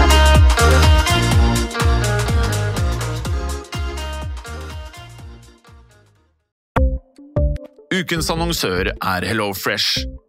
Ukens annonsør er HelloFresh.